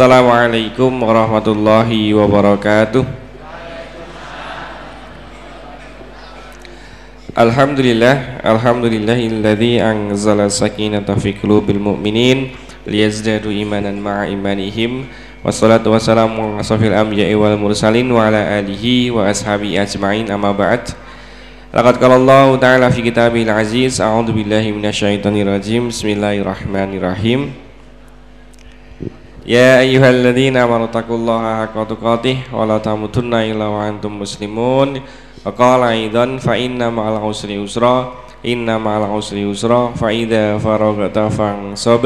Assalamualaikum warahmatullahi wabarakatuh. Alhamdulillah Alhamdulillahilladzi anzala sakinata fi qulubil mu'minin liyazdadu imanan ma'a imanihim. Wassalatu wassalamu ala asrafil anbiya'i wal mursalin wa ala alihi wa ashabi ajma'in. Amma ba'd. Laqad qala Allah ta'ala fi kitabil aziz. A'udzu billahi minasyaitonir rajim Bismillahirrahmanirrahim Ya ayyuhalladzina amanu taqullaha haqqa tuqatih wa la tamutunna illa wa antum muslimun. Wa qala aidan fa inna ma'al usri usra inna ma'al usri usra fa idza faraghta fansab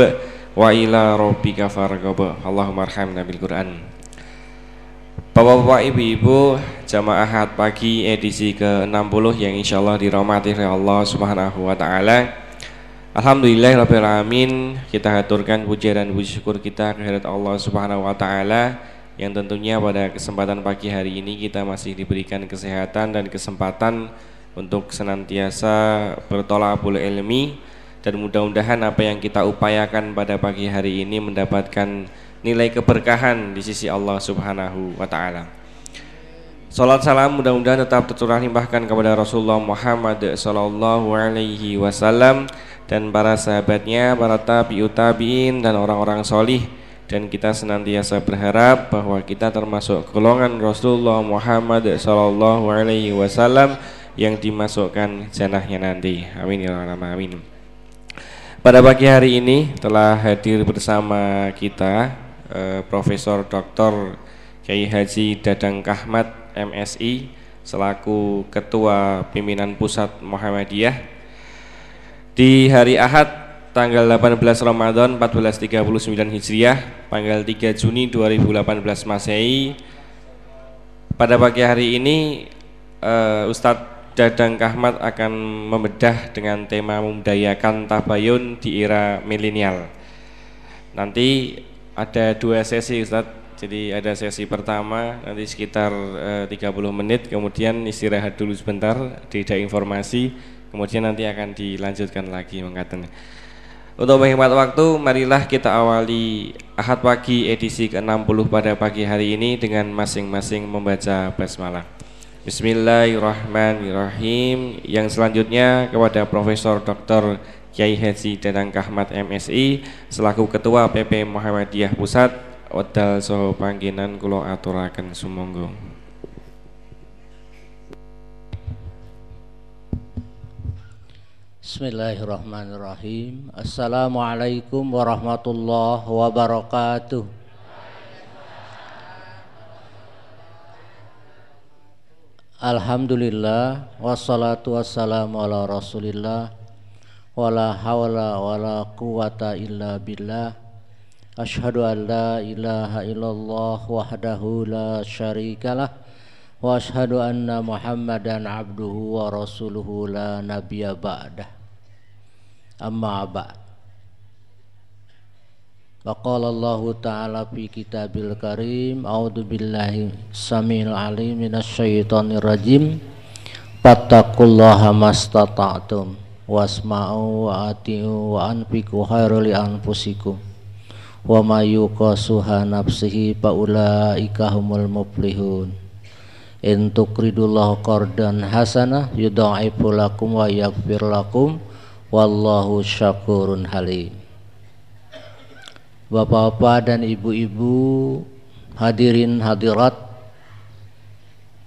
wa ila rabbika farghab. Allahumma arhamna bil Qur'an. Bapak-bapak, ibu-ibu, jamaah ahad pagi edisi ke-60 yang insyaallah dirahmati oleh Allah Subhanahu wa taala. Alhamdulillahirrahmanirrahim Kita haturkan puja dan puji syukur kita kehadirat Allah subhanahu wa ta'ala Yang tentunya pada kesempatan pagi hari ini kita masih diberikan kesehatan dan kesempatan Untuk senantiasa bertolakul ilmi Dan mudah-mudahan apa yang kita upayakan pada pagi hari ini Mendapatkan nilai keberkahan di sisi Allah subhanahu wa ta'ala. Salat salam mudah-mudahan tetap tercurah limpahkan kepada Rasulullah Muhammad sallallahu alaihi wasallam dan para sahabatnya, para tabi'ut tabi'in dan orang-orang solih dan kita senantiasa berharap bahwa kita termasuk golongan Rasulullah Muhammad Sallallahu Alaihi Wasallam yang dimasukkan janahnya nanti. Amin ya rabbal alamin. Pada pagi hari ini telah hadir bersama kita eh, Profesor Dr. Kiai Haji Dadang Kahmat MSI selaku Ketua Pimpinan Pusat Muhammadiyah di hari Ahad tanggal 18 Ramadan 1439 Hijriah tanggal 3 Juni 2018 Masehi. Pada pagi hari ini uh, Ustadz Dadang Kahmat akan membedah dengan tema memdayakan tabayun di era milenial. Nanti ada dua sesi Ustadz. Jadi ada sesi pertama nanti sekitar uh, 30 menit. Kemudian istirahat dulu sebentar tidak informasi kemudian nanti akan dilanjutkan lagi mengatakan untuk menghemat waktu marilah kita awali Ahad pagi edisi ke-60 pada pagi hari ini dengan masing-masing membaca basmalah Bismillahirrahmanirrahim. Yang selanjutnya kepada Profesor Dr. Kiai Haji Danang Kahmat MSI selaku Ketua PP Muhammadiyah Pusat Wadal Soho Pangginan Kulo Aturaken Sumonggo Bismillahirrahmanirrahim. Assalamualaikum warahmatullahi wabarakatuh. Alhamdulillah Wassalatu wassalamu ala rasulillah Wala hawla wala quwata illa billah. Ashadu an la ilaha illallah wahdahu la syarikalah Wa ashadu anna muhammadan abduhu wa rasuluhu la nabiya ba'dah Amma Allah Ta'ala fi karim A'udhu billahi samil alim minasyaitonir rajim. Fattakullaha mastata'tum Wasma'u wa ati'u wa anfusikum. Wa ma yuqasuha nafsihi ulaika humul muflihun. In lakum wa yaghfir lakum Wallahu syakurun halim. Bapak-bapak dan ibu-ibu Hadirin hadirat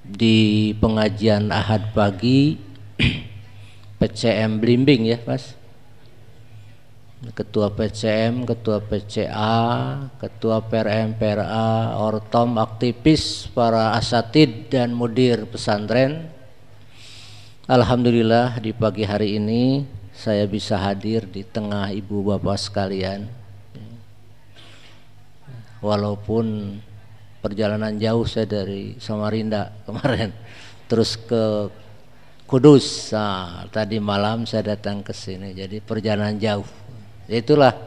Di pengajian ahad pagi PCM Blimbing ya mas. Ketua PCM, Ketua PCA, Ketua PRM, PRA, Ortom, aktivis, para asatid dan mudir pesantren. Alhamdulillah di pagi hari ini saya bisa hadir di tengah ibu bapak sekalian. Walaupun perjalanan jauh saya dari Samarinda kemarin terus ke Kudus. Nah, tadi malam saya datang ke sini jadi perjalanan jauh. Itulah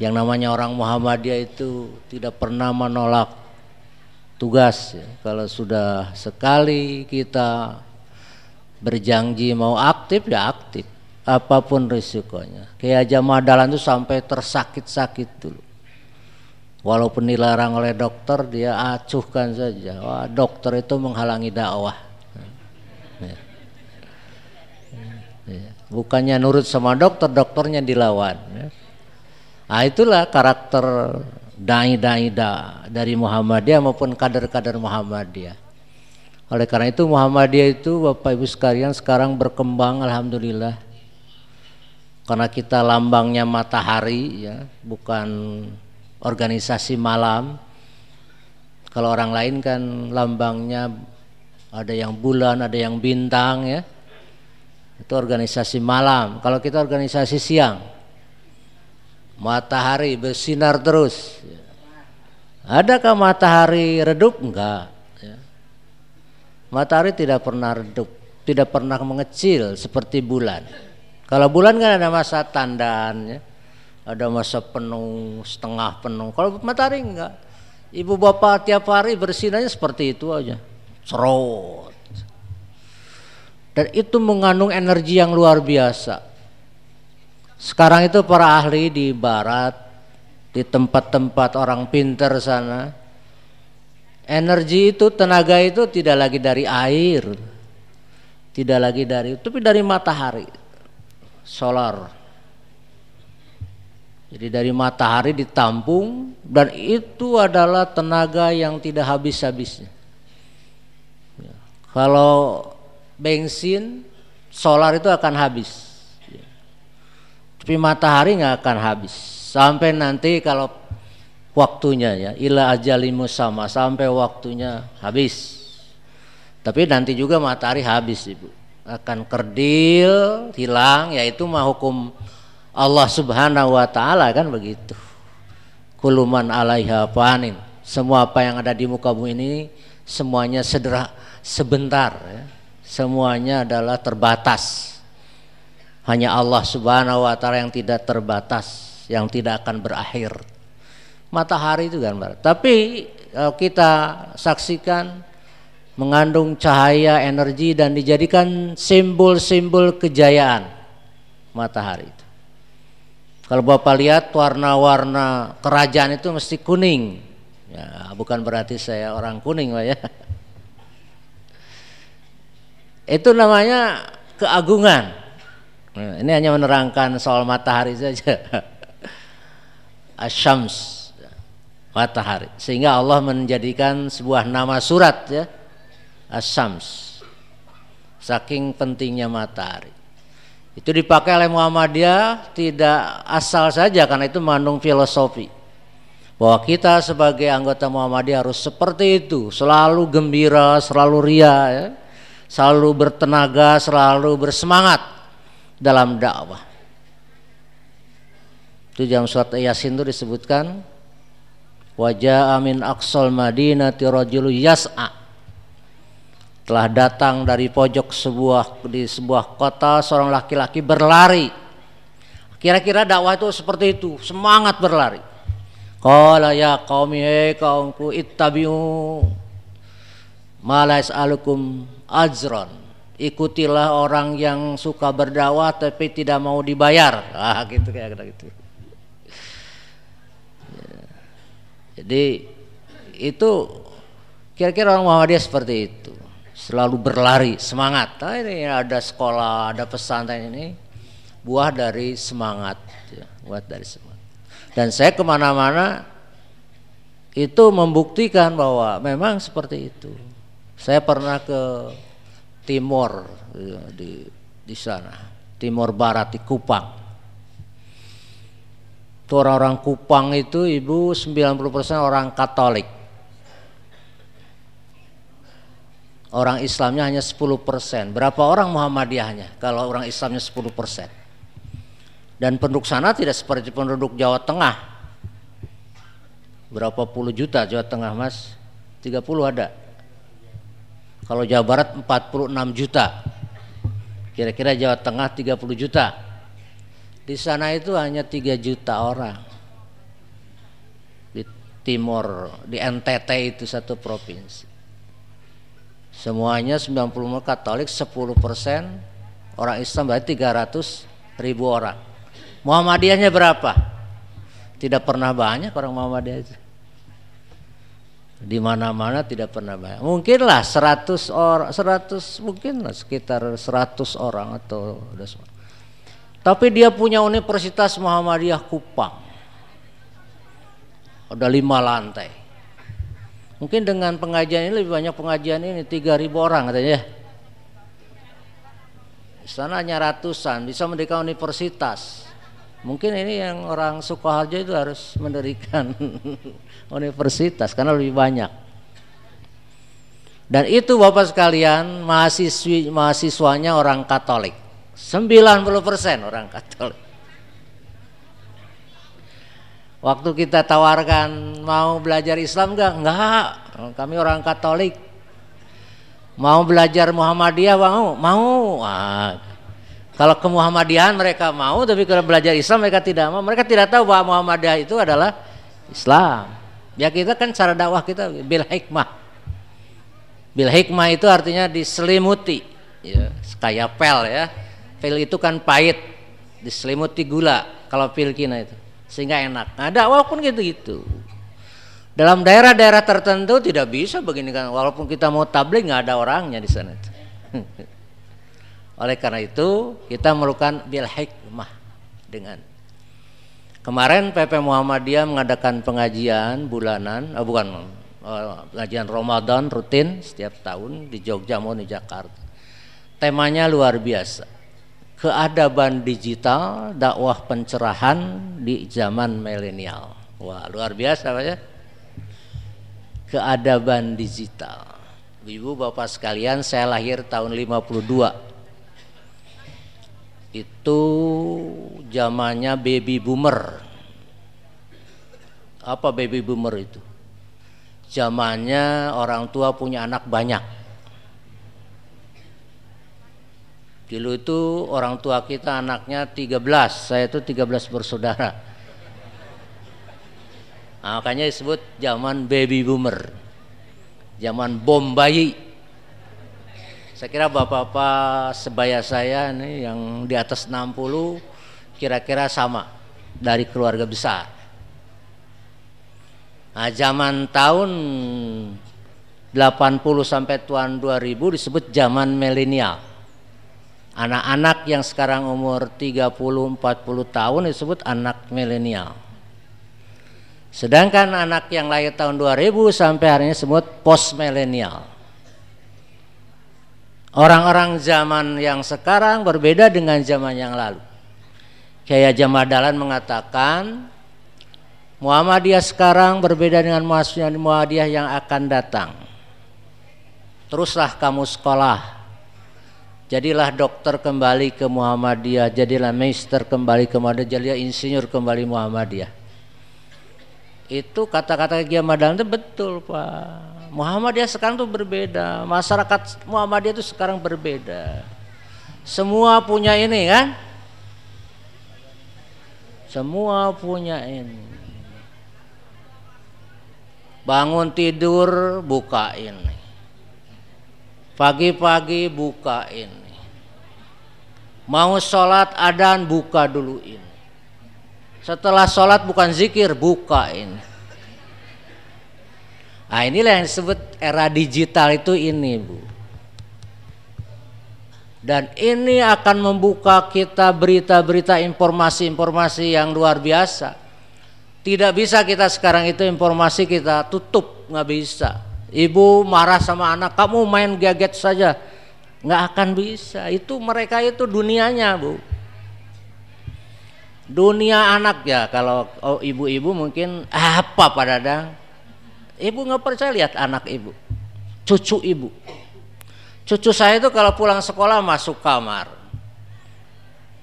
yang namanya orang Muhammadiyah itu tidak pernah menolak tugas. Kalau sudah sekali kita berjanji mau aktif ya aktif apa pun risikonya. Kayak aja Madalan itu sampai tersakit-sakit dulu. walaupun dilarang oleh dokter dia acuhkan saja wah dokter itu menghalangi dakwah ya. Ya. bukannya nurut sama dokter dokternya dilawan ya. nah itulah karakter dai-dai da dari Muhammadiyah maupun kader-kader Muhammadiyah oleh karena itu Muhammadiyah itu Bapak Ibu sekalian sekarang berkembang Alhamdulillah karena kita lambangnya matahari ya bukan organisasi malam. Kalau orang lain kan lambangnya ada yang bulan, ada yang bintang ya. Itu organisasi malam. Kalau kita organisasi siang. Matahari bersinar terus. Adakah matahari redup? Enggak. Ya. Matahari tidak pernah redup, tidak pernah mengecil seperti bulan. Kalau bulan kan ada masa tandan ya ada masa penuh, setengah penuh. Kalau matahari enggak. Ibu bapak tiap hari bersinarnya seperti itu aja. Cerot. Dan itu mengandung energi yang luar biasa. Sekarang itu para ahli di barat, di tempat-tempat orang pinter sana, energi itu, tenaga itu tidak lagi dari air, tidak lagi dari, tapi dari matahari, solar. Jadi dari matahari ditampung dan itu adalah tenaga yang tidak habis-habisnya. Ya. Kalau bensin, solar itu akan habis. Ya. Tapi matahari nggak akan habis. Sampai nanti kalau waktunya ya, ila ajalimu sama sampai waktunya habis. Tapi nanti juga matahari habis ibu, akan kerdil, hilang, yaitu mah Allah Subhanahu wa taala kan begitu. Kuluman alaiha panin. Semua apa yang ada di muka bumi ini semuanya sederah sebentar ya. Semuanya adalah terbatas. Hanya Allah Subhanahu wa taala yang tidak terbatas, yang tidak akan berakhir. Matahari itu kan, tapi kalau kita saksikan mengandung cahaya, energi dan dijadikan simbol-simbol kejayaan matahari itu. Kalau Bapak lihat warna-warna kerajaan itu mesti kuning. Ya, bukan berarti saya orang kuning Pak ya. Itu namanya keagungan. Nah, ini hanya menerangkan soal matahari saja. Asyams matahari. Sehingga Allah menjadikan sebuah nama surat ya. Asyams. Saking pentingnya matahari. Itu dipakai oleh Muhammadiyah tidak asal saja karena itu mengandung filosofi. Bahwa kita sebagai anggota Muhammadiyah harus seperti itu, selalu gembira, selalu ria ya. Selalu bertenaga, selalu bersemangat dalam dakwah. Itu jam surat Yasin itu disebutkan wajah amin aksol madinati rajulu yas'a telah datang dari pojok sebuah di sebuah kota seorang laki-laki berlari. Kira-kira dakwah itu seperti itu, semangat berlari. Qala ya qaumi kaumku ittabi'u malais alukum ajron. Ikutilah orang yang suka berdakwah tapi tidak mau dibayar. Ah gitu kayak gitu. Jadi itu kira-kira orang Muhammadiyah seperti itu selalu berlari semangat. Nah, ini ada sekolah ada pesantren ini buah dari semangat ya, buat dari semangat. Dan saya ke mana-mana itu membuktikan bahwa memang seperti itu. Saya pernah ke timur ya, di di sana timur barat di Kupang. Itu orang-orang Kupang itu ibu 90% orang Katolik orang Islamnya hanya 10%. Berapa orang Muhammadiyahnya kalau orang Islamnya 10%? Dan penduduk sana tidak seperti penduduk Jawa Tengah. Berapa puluh juta Jawa Tengah mas? 30 ada. Kalau Jawa Barat 46 juta. Kira-kira Jawa Tengah 30 juta. Di sana itu hanya 3 juta orang. Di timur, di NTT itu satu provinsi semuanya 90 Katolik 10 persen orang Islam berarti 300 ribu orang Muhammadiyahnya berapa tidak pernah banyak orang Muhammadiyah itu di mana-mana tidak pernah banyak. Mungkinlah 100 orang, 100 mungkin sekitar 100 orang atau tapi dia punya Universitas Muhammadiyah Kupang. Ada lima lantai. Mungkin dengan pengajian ini lebih banyak pengajian ini 3000 orang katanya. Di sana hanya ratusan, bisa mendirikan universitas. Mungkin ini yang orang Sukoharjo itu harus mendirikan universitas karena lebih banyak. Dan itu Bapak sekalian mahasiswi mahasiswanya orang Katolik. 90% orang Katolik. Waktu kita tawarkan mau belajar Islam enggak? Enggak. Kami orang Katolik. Mau belajar Muhammadiyah mau? Mau. Nah, kalau ke Muhammadiyahan mereka mau, tapi kalau belajar Islam mereka tidak mau. Mereka tidak tahu bahwa Muhammadiyah itu adalah Islam. Ya kita kan cara dakwah kita bil hikmah. Bil hikmah itu artinya diselimuti. Ya, kayak pel ya. Pel itu kan pahit, diselimuti gula kalau pil kina itu sehingga enak. Nah dakwah pun gitu-gitu. Dalam daerah-daerah tertentu tidak bisa begini kan, walaupun kita mau tabligh nggak ada orangnya di sana. Oleh karena itu kita memerlukan bil hikmah dengan kemarin PP Muhammadiyah mengadakan pengajian bulanan, oh bukan oh, pengajian Ramadan rutin setiap tahun di Jogja maupun di Jakarta. Temanya luar biasa keadaban digital, dakwah pencerahan di zaman milenial. Wah, luar biasa Pak ya. Keadaban digital. Ibu Bapak sekalian, saya lahir tahun 52. Itu zamannya baby boomer. Apa baby boomer itu? Zamannya orang tua punya anak banyak Dulu itu orang tua kita anaknya 13, saya itu 13 bersaudara. Nah, makanya disebut zaman baby boomer. Zaman bom bayi. Saya kira bapak-bapak sebaya saya nih yang di atas 60 kira-kira sama dari keluarga besar. Nah, zaman tahun 80 sampai tahun 2000 disebut zaman milenial Anak-anak yang sekarang umur 30-40 tahun disebut anak milenial. Sedangkan anak yang lahir tahun 2000 sampai hari ini disebut post milenial. Orang-orang zaman yang sekarang berbeda dengan zaman yang lalu. Kayak Jamadalan mengatakan Muhammadiyah sekarang berbeda dengan Muhammadiyah yang akan datang. Teruslah kamu sekolah Jadilah dokter kembali ke Muhammadiyah, jadilah meister kembali ke Muhammadiyah, jadilah insinyur kembali Muhammadiyah. Itu kata-kata Kiai Madalan itu betul Pak. Muhammadiyah sekarang tuh berbeda, masyarakat Muhammadiyah itu sekarang berbeda. Semua punya ini kan? Semua punya ini. Bangun tidur buka ini. Pagi-pagi buka ini Mau sholat adan buka dulu ini. Setelah sholat bukan zikir buka ini. Nah inilah yang disebut era digital itu ini bu. Dan ini akan membuka kita berita-berita informasi-informasi yang luar biasa. Tidak bisa kita sekarang itu informasi kita tutup, nggak bisa. Ibu marah sama anak, kamu main gadget saja nggak akan bisa. Itu mereka itu dunianya bu. Dunia anak ya kalau oh, ibu-ibu mungkin apa pada dadang ibu nggak percaya lihat anak ibu. Cucu ibu. Cucu saya itu kalau pulang sekolah masuk kamar.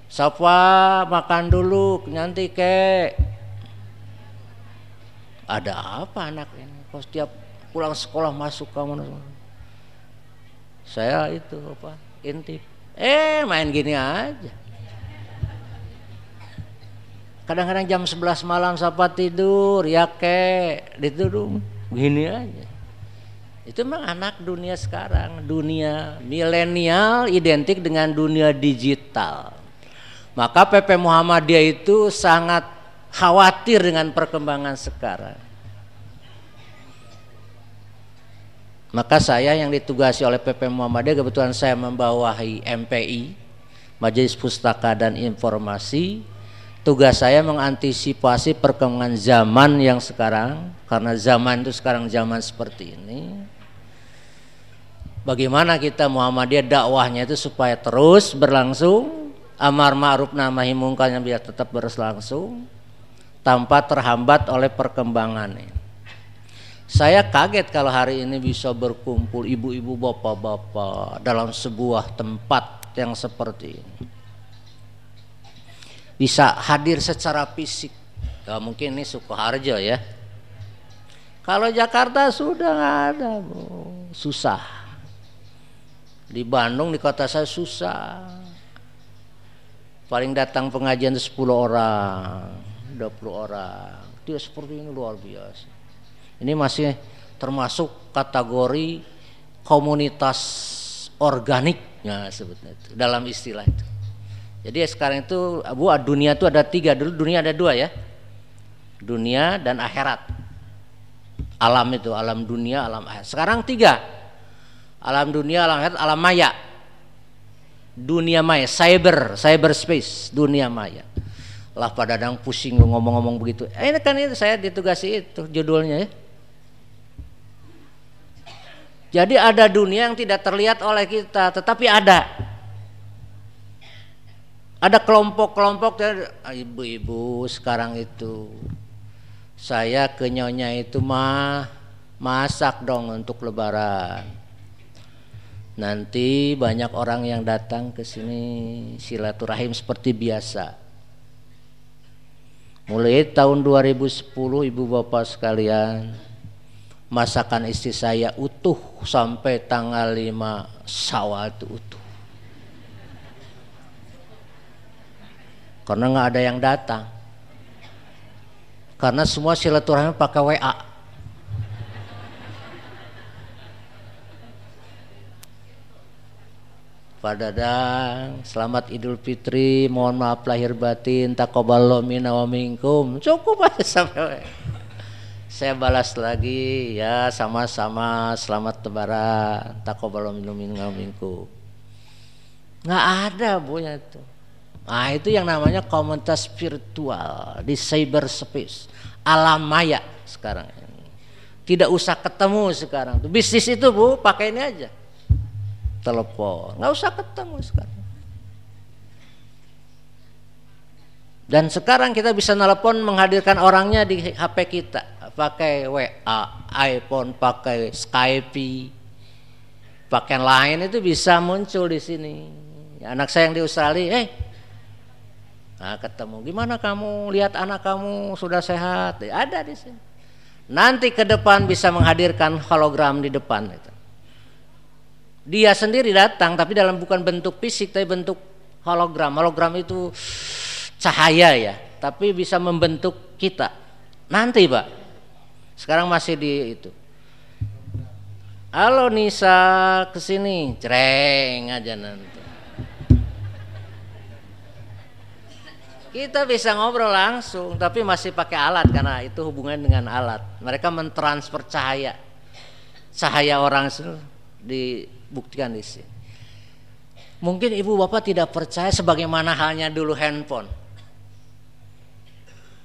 Sapa makan dulu nanti kek. Ada apa anak ini? Kok setiap pulang sekolah masuk kamar saya itu apa intip eh main gini aja. Kadang-kadang jam 11 malam siapa tidur ya kek dituduh gini aja. Itu memang anak dunia sekarang dunia milenial identik dengan dunia digital. Maka PP Muhammadiyah itu sangat khawatir dengan perkembangan sekarang Maka saya yang ditugasi oleh PP Muhammadiyah kebetulan saya membawahi MPI, Majelis Pustaka dan Informasi. Tugas saya mengantisipasi perkembangan zaman yang sekarang karena zaman itu sekarang zaman seperti ini. Bagaimana kita Muhammadiyah dakwahnya itu supaya terus berlangsung, amar ma'ruf nahi mungkarnya biar tetap berlangsung tanpa terhambat oleh perkembangan ini. Saya kaget kalau hari ini bisa berkumpul ibu-ibu bapak-bapak dalam sebuah tempat yang seperti ini. Bisa hadir secara fisik. Ya, mungkin ini Sukoharjo ya. Kalau Jakarta sudah nggak ada, Bu. susah. Di Bandung di kota saya susah. Paling datang pengajian 10 orang, 20 orang. Tidak seperti ini luar biasa. Ini masih termasuk kategori komunitas organiknya sebutnya itu dalam istilah itu. Jadi sekarang itu Bu dunia itu ada tiga. Dulu dunia ada dua ya. Dunia dan akhirat. Alam itu alam dunia alam akhirat. Sekarang tiga. Alam dunia alam akhirat alam maya. Dunia maya cyber cyber space dunia maya. Lah pada dang pusing ngomong-ngomong begitu. Eh, ini kan itu saya ditugasi itu judulnya ya jadi ada dunia yang tidak terlihat oleh kita, tetapi ada. Ada kelompok-kelompok ibu-ibu sekarang itu. Saya ke nyonya itu mah masak dong untuk lebaran. Nanti banyak orang yang datang ke sini silaturahim seperti biasa. Mulai tahun 2010 ibu bapak sekalian masakan istri saya utuh sampai tanggal 5 sawal itu utuh. Karena nggak ada yang datang. Karena semua silaturahmi pakai WA Pak selamat Idul Fitri, mohon maaf lahir batin, takoballo minna wa minkum. Cukup aja sampai saya balas lagi ya sama-sama. Selamat lebaran. Takobalom minku nggak ada punya itu. Nah itu yang namanya komunitas virtual di cyberspace alam maya sekarang ini. Tidak usah ketemu sekarang tuh. Bisnis itu bu pakai ini aja. Telepon. Nggak usah ketemu sekarang. Dan sekarang kita bisa telepon menghadirkan orangnya di HP kita pakai WA, iPhone, pakai Skype, pakai lain itu bisa muncul di sini. Anak saya yang di Australia, eh, nah ketemu, gimana kamu lihat anak kamu sudah sehat? Ya, ada di sini. Nanti ke depan bisa menghadirkan hologram di depan itu. Dia sendiri datang, tapi dalam bukan bentuk fisik, tapi bentuk hologram. Hologram itu cahaya ya, tapi bisa membentuk kita. Nanti pak, sekarang masih di itu. Halo Nisa ke sini, cereng aja nanti. Kita bisa ngobrol langsung, tapi masih pakai alat karena itu hubungan dengan alat. Mereka mentransfer cahaya, cahaya orang dibuktikan di sini. Mungkin ibu bapak tidak percaya sebagaimana halnya dulu handphone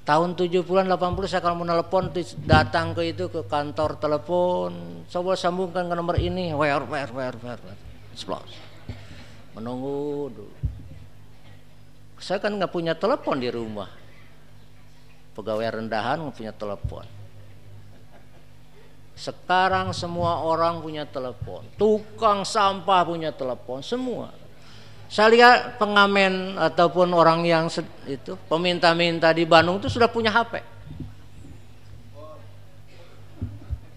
tahun 70-an 80 saya kalau mau telepon datang ke itu ke kantor telepon. Coba sambungkan ke nomor ini where where where where, where. menunggu dulu. Saya kan nggak punya telepon di rumah. Pegawai rendahan nggak punya telepon. Sekarang semua orang punya telepon. Tukang sampah punya telepon semua saya lihat pengamen ataupun orang yang itu peminta-minta di Bandung itu sudah punya HP.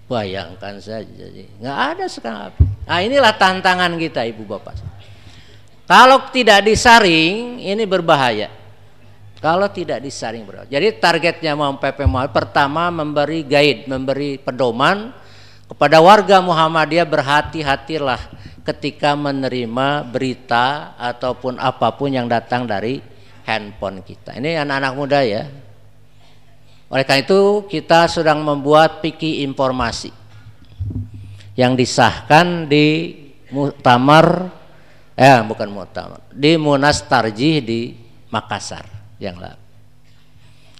Bayangkan saja, jadi nggak ada sekarang. Nah inilah tantangan kita ibu bapak. Kalau tidak disaring ini berbahaya. Kalau tidak disaring berbahaya. Jadi targetnya mau PP pertama memberi guide, memberi pedoman kepada warga Muhammadiyah berhati-hatilah ketika menerima berita ataupun apa pun yang datang dari handphone kita. Ini anak-anak muda ya. Oleh karena itu kita sedang membuat piki informasi. yang disahkan di muktamar eh bukan muktamar di Munas Tarjih di Makassar yang lalu.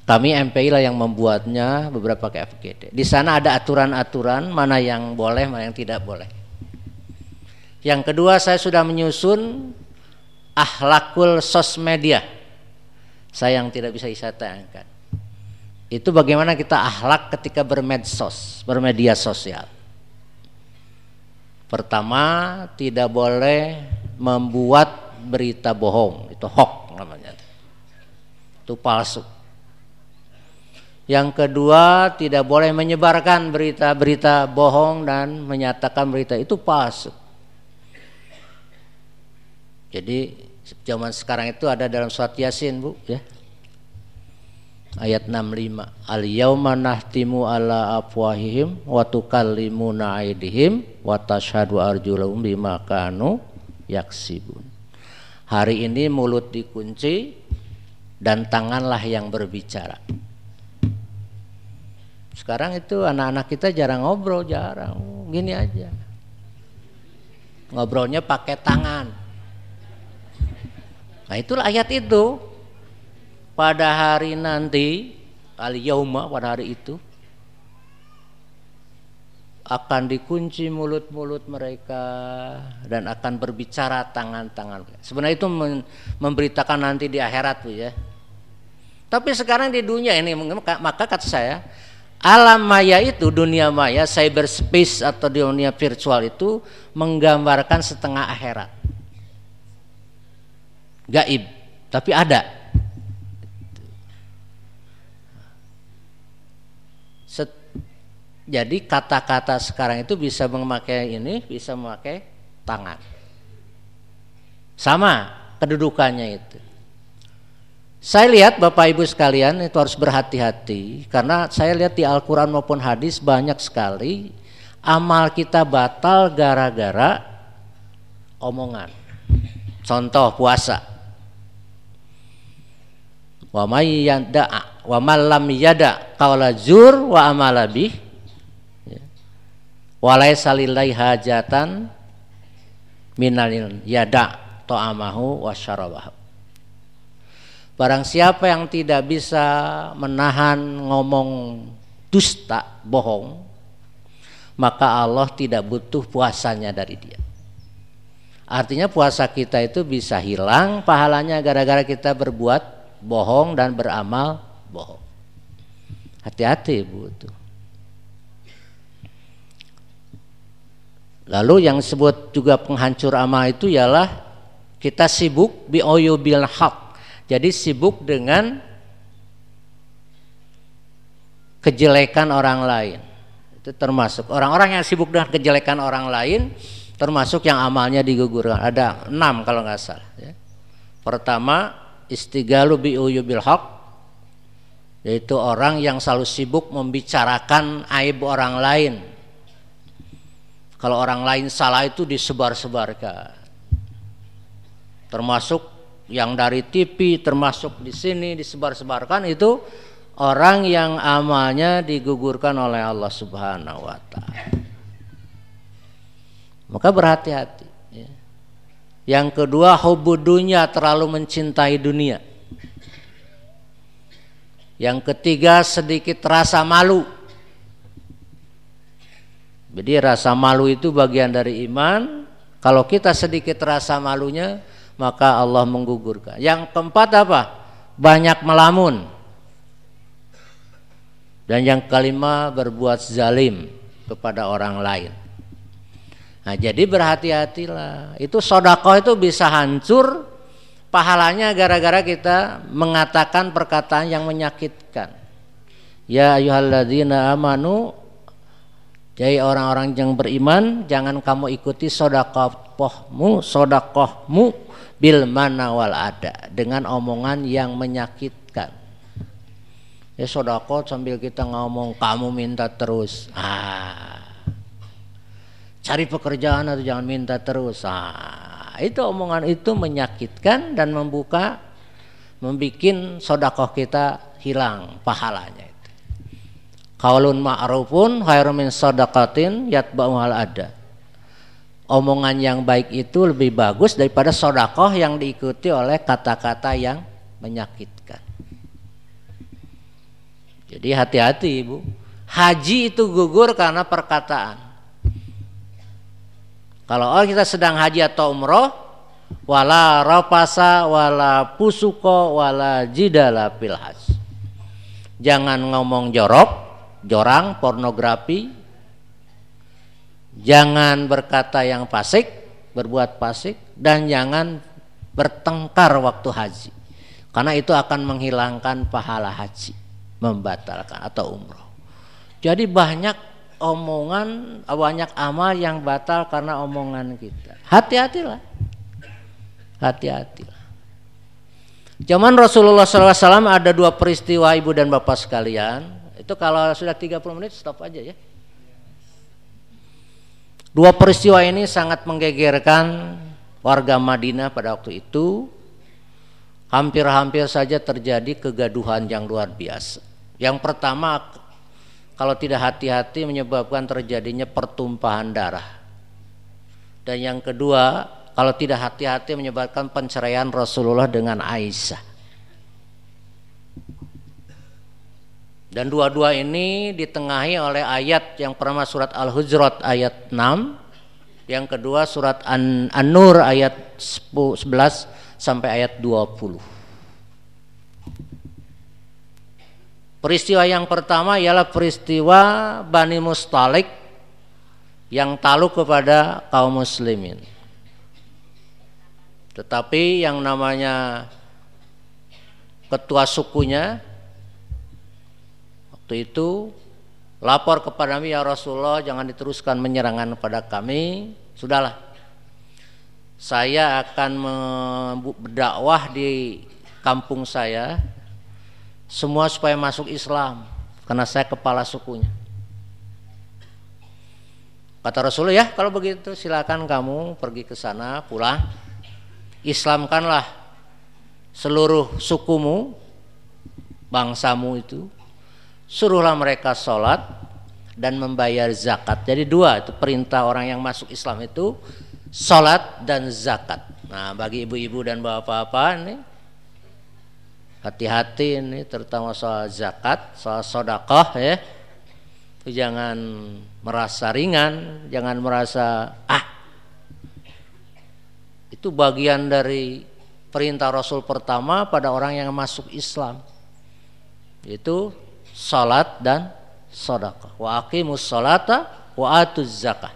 Kami MPI lah yang membuatnya beberapa ke FGD. Di sana ada aturan-aturan mana yang boleh, mana yang tidak boleh. Yang kedua saya sudah menyusun ahlakul sosmedia. Saya yang tidak bisa saya tayangkan. Itu bagaimana kita ahlak ketika bermedsos, bermedia sosial. Pertama, tidak boleh membuat berita bohong, itu hoax namanya. Itu palsu. Yang kedua, tidak boleh menyebarkan berita-berita bohong dan menyatakan berita itu palsu. Jadi zaman sekarang itu ada dalam surat Yasin, Bu, ya. Ayat 65 al yauma nahtimu ala afwahihim wa tukallimuna aydihim wa tashhadu arjuluhum bima kanu yaksibun. Hari ini mulut dikunci dan tanganlah yang berbicara. Sekarang itu anak-anak kita jarang ngobrol jarang. Gini aja. Ngobrolnya pakai tangan nah itulah ayat itu pada hari nanti al yauma pada hari itu akan dikunci mulut-mulut mereka dan akan berbicara tangan-tangan. Sebenarnya itu memberitakan nanti di akhirat tuh ya. Tapi sekarang di dunia ini maka kata saya alam maya itu dunia maya cyberspace atau dunia virtual itu menggambarkan setengah akhirat. Gaib, tapi ada. Jadi kata-kata sekarang itu bisa memakai ini, bisa memakai tangan. Sama kedudukannya itu. Saya lihat Bapak Ibu sekalian itu harus berhati-hati karena saya lihat di Al-Qur'an maupun hadis banyak sekali amal kita batal gara-gara omongan. Contoh puasa. Wa may yada wa malam yada qawla zur wa amala bih. Walai salilai hajatan minalil yada to'amahu wasyarabahu Barang siapa yang tidak bisa menahan ngomong dusta, bohong, maka Allah tidak butuh puasanya dari dia. Artinya puasa kita itu bisa hilang pahalanya gara-gara kita berbuat bohong dan beramal bohong. Hati-hati Bu itu. Lalu yang disebut juga penghancur amal itu ialah kita sibuk bi bil haq. Jadi sibuk dengan kejelekan orang lain. Itu termasuk orang-orang yang sibuk dengan kejelekan orang lain termasuk yang amalnya digugurkan. Ada enam kalau nggak salah. Ya. Pertama istigalu bi bil haq yaitu orang yang selalu sibuk membicarakan aib orang lain kalau orang lain salah itu disebar-sebarkan. Termasuk yang dari TV, termasuk di sini disebar-sebarkan itu orang yang amalnya digugurkan oleh Allah Subhanahu wa taala. Maka berhati-hati. Yang kedua hubudunya terlalu mencintai dunia. Yang ketiga sedikit rasa malu jadi rasa malu itu bagian dari iman. Kalau kita sedikit rasa malunya, maka Allah menggugurkan. Yang keempat apa? Banyak melamun. Dan yang kelima berbuat zalim kepada orang lain. Nah, jadi berhati-hatilah. Itu sodako itu bisa hancur pahalanya gara-gara kita mengatakan perkataan yang menyakitkan. Ya ayuhalladzina amanu jadi orang-orang yang beriman jangan kamu ikuti sodakohmu, sodakohmu bil mana wal ada dengan omongan yang menyakitkan. Ya sodakoh sambil kita ngomong kamu minta terus. Ah, cari pekerjaan atau jangan minta terus. Ah, itu omongan itu menyakitkan dan membuka, membuat sodakoh kita hilang pahalanya. Kaulun ma'rufun khairum min sadaqatin yatba'uhal ada. Omongan yang baik itu lebih bagus daripada sodakoh yang diikuti oleh kata-kata yang menyakitkan. Jadi hati-hati ibu. Haji itu gugur karena perkataan. Kalau oh kita sedang haji atau umroh, wala rapasa, wala pusuko, wala jidala pilhas. Jangan ngomong jorok, jorang, pornografi. Jangan berkata yang fasik, berbuat fasik dan jangan bertengkar waktu haji. Karena itu akan menghilangkan pahala haji, membatalkan atau umroh. Jadi banyak omongan, banyak amal yang batal karena omongan kita. Hati-hatilah. Hati-hatilah. Zaman Rasulullah SAW ada dua peristiwa ibu dan bapak sekalian. Itu kalau sudah 30 menit stop aja ya. Dua peristiwa ini sangat menggegerkan warga Madinah pada waktu itu. Hampir-hampir saja terjadi kegaduhan yang luar biasa. Yang pertama kalau tidak hati-hati menyebabkan terjadinya pertumpahan darah. Dan yang kedua kalau tidak hati-hati menyebabkan penceraian Rasulullah dengan Aisyah. Dan dua-dua ini ditengahi oleh ayat yang pertama surat Al-Hujurat ayat 6, yang kedua surat An-Nur ayat 11 sampai ayat 20. Peristiwa yang pertama ialah peristiwa Bani Mustalik yang taluk kepada kaum muslimin. Tetapi yang namanya ketua sukunya waktu itu lapor kepada kami ya Rasulullah jangan diteruskan menyerangan pada kami. Sudahlah. Saya akan berdakwah di kampung saya semua supaya masuk Islam karena saya kepala sukunya. Kata Rasulullah ya kalau begitu silakan kamu pergi ke sana pulang Islamkanlah seluruh sukumu, bangsamu itu, suruhlah mereka sholat dan membayar zakat. Jadi dua itu perintah orang yang masuk Islam itu sholat dan zakat. Nah bagi ibu-ibu dan bapak-bapak ini hati-hati ini terutama soal zakat, soal sodakoh ya. Jangan merasa ringan, jangan merasa ah itu bagian dari perintah Rasul pertama pada orang yang masuk Islam. Yaitu salat dan sedekah. Wa aqimus salata wa atuz zakah.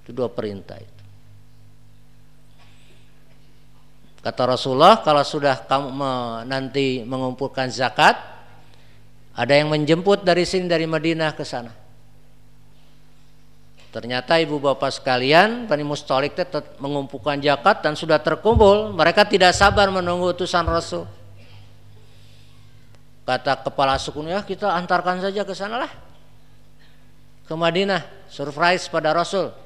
Itu dua perintah itu. Kata Rasulullah kalau sudah kamu nanti mengumpulkan zakat ada yang menjemput dari sini dari Madinah ke sana. Ternyata ibu bapak sekalian, Bani Mustalik tetap mengumpulkan zakat dan sudah terkumpul. Mereka tidak sabar menunggu utusan Rasul. Kata kepala sukunya, kita antarkan saja ke sana lah. Ke Madinah, surprise pada Rasul.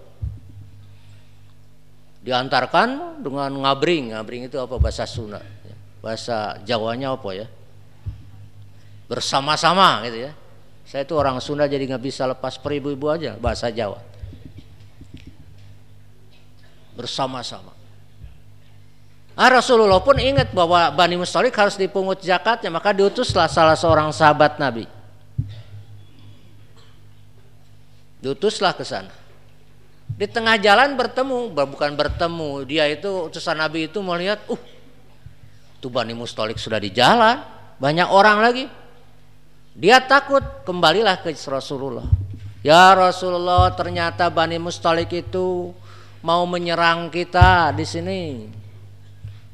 Diantarkan dengan ngabring. Ngabring itu apa bahasa Sunda? Bahasa Jawanya apa ya? Bersama-sama gitu ya. Saya itu orang Sunda jadi nggak bisa lepas peribu-ibu aja bahasa Jawa bersama-sama. Ah, Rasulullah pun ingat bahwa Bani Mustalik harus dipungut zakatnya, maka diutuslah salah seorang sahabat Nabi. Diutuslah ke sana. Di tengah jalan bertemu, bukan bertemu, dia itu utusan Nabi itu melihat, uh, tuh Bani Mustalik sudah di jalan, banyak orang lagi. Dia takut, kembalilah ke Rasulullah. Ya Rasulullah, ternyata Bani Mustalik itu mau menyerang kita di sini.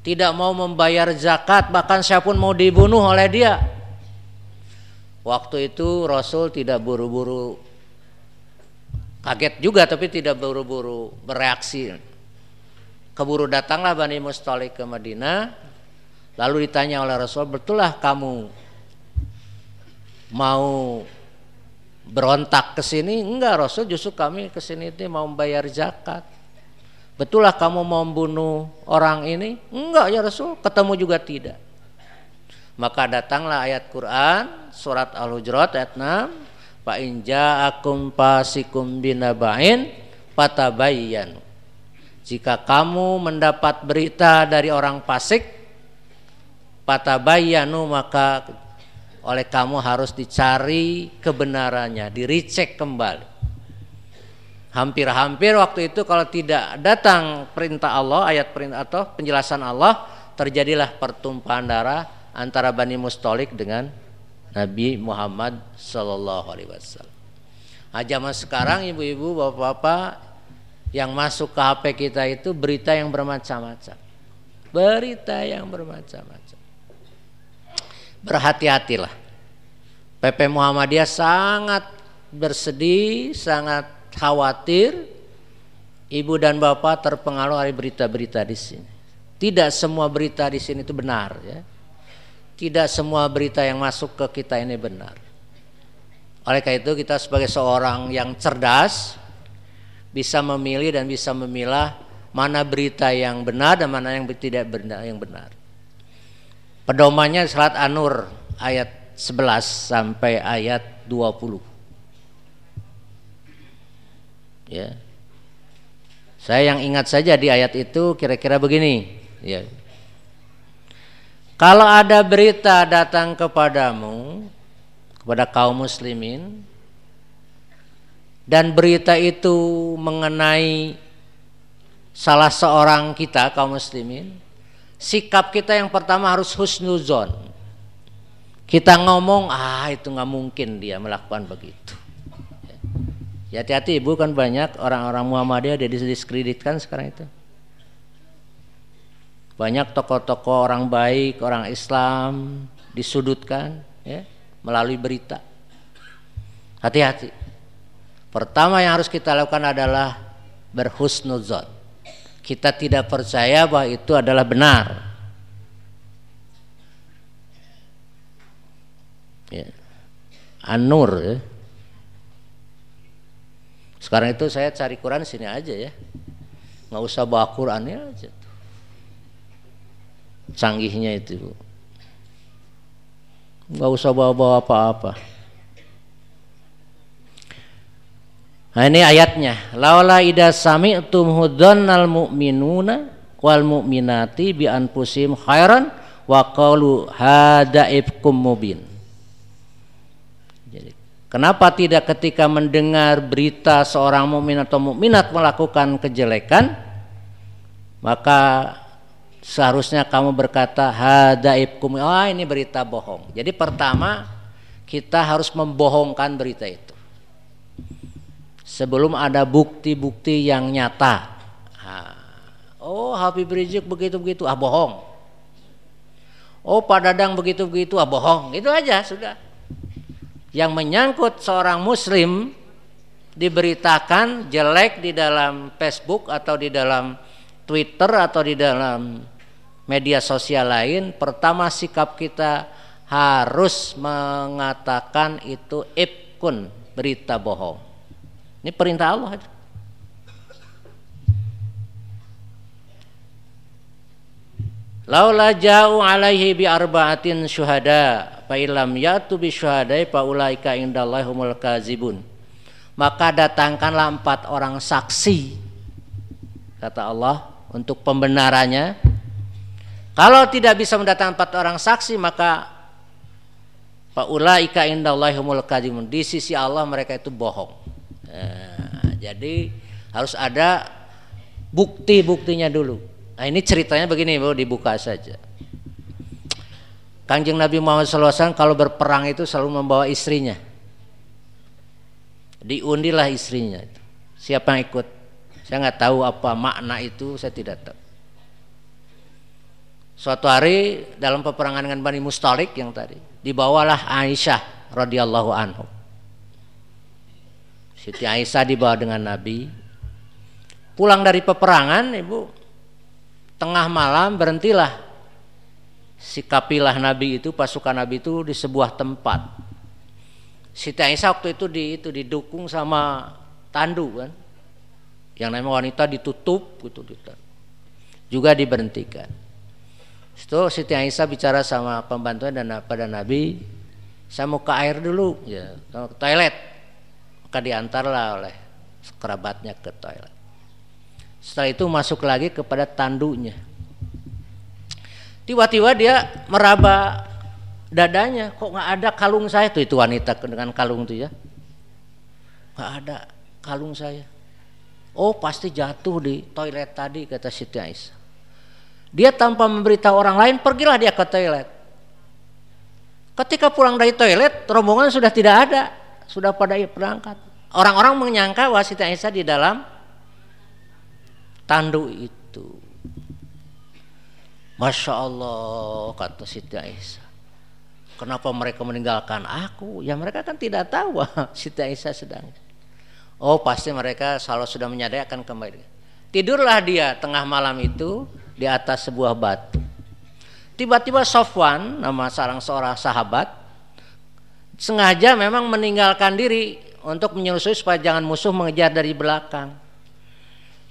Tidak mau membayar zakat, bahkan saya pun mau dibunuh oleh dia. Waktu itu Rasul tidak buru-buru kaget juga tapi tidak buru-buru bereaksi. Keburu datanglah Bani Mustalik ke Madinah. Lalu ditanya oleh Rasul, betullah kamu mau berontak ke sini? Enggak, Rasul justru kami ke sini itu mau membayar zakat. Betullah kamu mau membunuh orang ini? Enggak ya Rasul, ketemu juga tidak. Maka datanglah ayat Quran surat Al-Hujurat ayat 6 Fa in ja'akum fasikum binaba'in fatabayyanu. Jika kamu mendapat berita dari orang fasik patabayyanu maka oleh kamu harus dicari kebenarannya, diricek kembali. Hampir-hampir waktu itu kalau tidak datang perintah Allah, ayat perintah atau penjelasan Allah, terjadilah pertumpahan darah antara Bani Mustolik dengan Nabi Muhammad Sallallahu Alaihi Wasallam. Nah, sekarang ibu-ibu, bapak-bapak yang masuk ke HP kita itu berita yang bermacam-macam. Berita yang bermacam-macam. Berhati-hatilah. PP Muhammadiyah sangat bersedih, sangat khawatir ibu dan bapak terpengaruh oleh berita-berita di sini. Tidak semua berita di sini itu benar ya. Tidak semua berita yang masuk ke kita ini benar. Oleh karena itu kita sebagai seorang yang cerdas bisa memilih dan bisa memilah mana berita yang benar dan mana yang tidak benar yang benar. Pedomannya salat An-Nur ayat 11 sampai ayat 20. Ya. Saya yang ingat saja di ayat itu kira-kira begini, ya. Kalau ada berita datang kepadamu kepada kaum muslimin dan berita itu mengenai salah seorang kita kaum muslimin, sikap kita yang pertama harus husnuzon. Kita ngomong, ah itu nggak mungkin dia melakukan begitu. Ya hati-hati ibu kan banyak orang-orang Muhammadiyah dia diskreditkan sekarang itu. Banyak tokoh-tokoh orang baik, orang Islam disudutkan ya, melalui berita. Hati-hati. Pertama yang harus kita lakukan adalah berhusnuzon. Kita tidak percaya bahwa itu adalah benar. Ya. Anur ya. Sekarang itu saya cari Quran sini aja ya. Nggak usah bawa Qurannya aja canggihnya itu nggak usah bawa-bawa apa-apa. Nah ini ayatnya. Laula ida sami'tum hudannal mu'minuna wal mu'minati bi anfusim khairan wa qalu hada ifkum mubin. Jadi kenapa tidak ketika mendengar berita seorang mukmin atau mukminat melakukan kejelekan maka seharusnya kamu berkata hadaibkum. Oh ini berita bohong. Jadi pertama kita harus membohongkan berita itu. Sebelum ada bukti-bukti yang nyata. Oh Habib Rizik begitu-begitu. Ah bohong. Oh Pak Dadang begitu-begitu. Ah bohong. Itu aja sudah. Yang menyangkut seorang muslim diberitakan jelek di dalam Facebook atau di dalam Twitter atau di dalam media sosial lain, pertama sikap kita harus mengatakan itu ibkun, berita bohong. Ini perintah Allah. Laula ja'u alaihi bi arba'atin syuhada fa illam yatu bi syuhadai fa ulaika indallahi humul kazibun. Maka datangkanlah empat orang saksi kata Allah untuk pembenarannya kalau tidak bisa mendatangkan empat orang saksi maka faulaika indallahi humul kadimun. Di sisi Allah mereka itu bohong. Nah, jadi harus ada bukti-buktinya dulu. Nah, ini ceritanya begini, Bu, dibuka saja. Kanjeng Nabi Muhammad SAW kalau berperang itu selalu membawa istrinya. Diundilah istrinya. Siapa yang ikut? Saya nggak tahu apa makna itu, saya tidak tahu. Suatu hari dalam peperangan dengan Bani Mustalik yang tadi dibawalah Aisyah radhiyallahu anhu. Siti Aisyah dibawa dengan Nabi. Pulang dari peperangan, Ibu, tengah malam berhentilah si kapilah Nabi itu, pasukan Nabi itu di sebuah tempat. Siti Aisyah waktu itu di itu didukung sama tandu kan. Yang namanya wanita ditutup gitu, juga diberhentikan Itu Siti Aisyah bicara sama pembantunya dan pada Nabi, saya mau ke air dulu, ya, ke toilet. Maka diantarlah oleh kerabatnya ke toilet. Setelah itu masuk lagi kepada tandunya. Tiba-tiba dia meraba dadanya, kok nggak ada kalung saya tuh itu wanita dengan kalung tuh ya, nggak ada kalung saya. Oh pasti jatuh di toilet tadi kata Siti Aisyah. Dia tanpa memberitahu orang lain pergilah dia ke toilet. Ketika pulang dari toilet rombongan sudah tidak ada, sudah pada berangkat. Orang-orang menyangka bahwa Siti Aisyah di dalam tandu itu. Masya Allah kata Siti Aisyah. Kenapa mereka meninggalkan aku? Ya mereka kan tidak tahu Siti Aisyah sedang Oh pasti mereka selalu sudah menyadari akan kembali. Tidurlah dia tengah malam itu di atas sebuah batu. Tiba-tiba Sofwan, nama seorang seorang sahabat, sengaja memang meninggalkan diri untuk menyusui supaya jangan musuh mengejar dari belakang.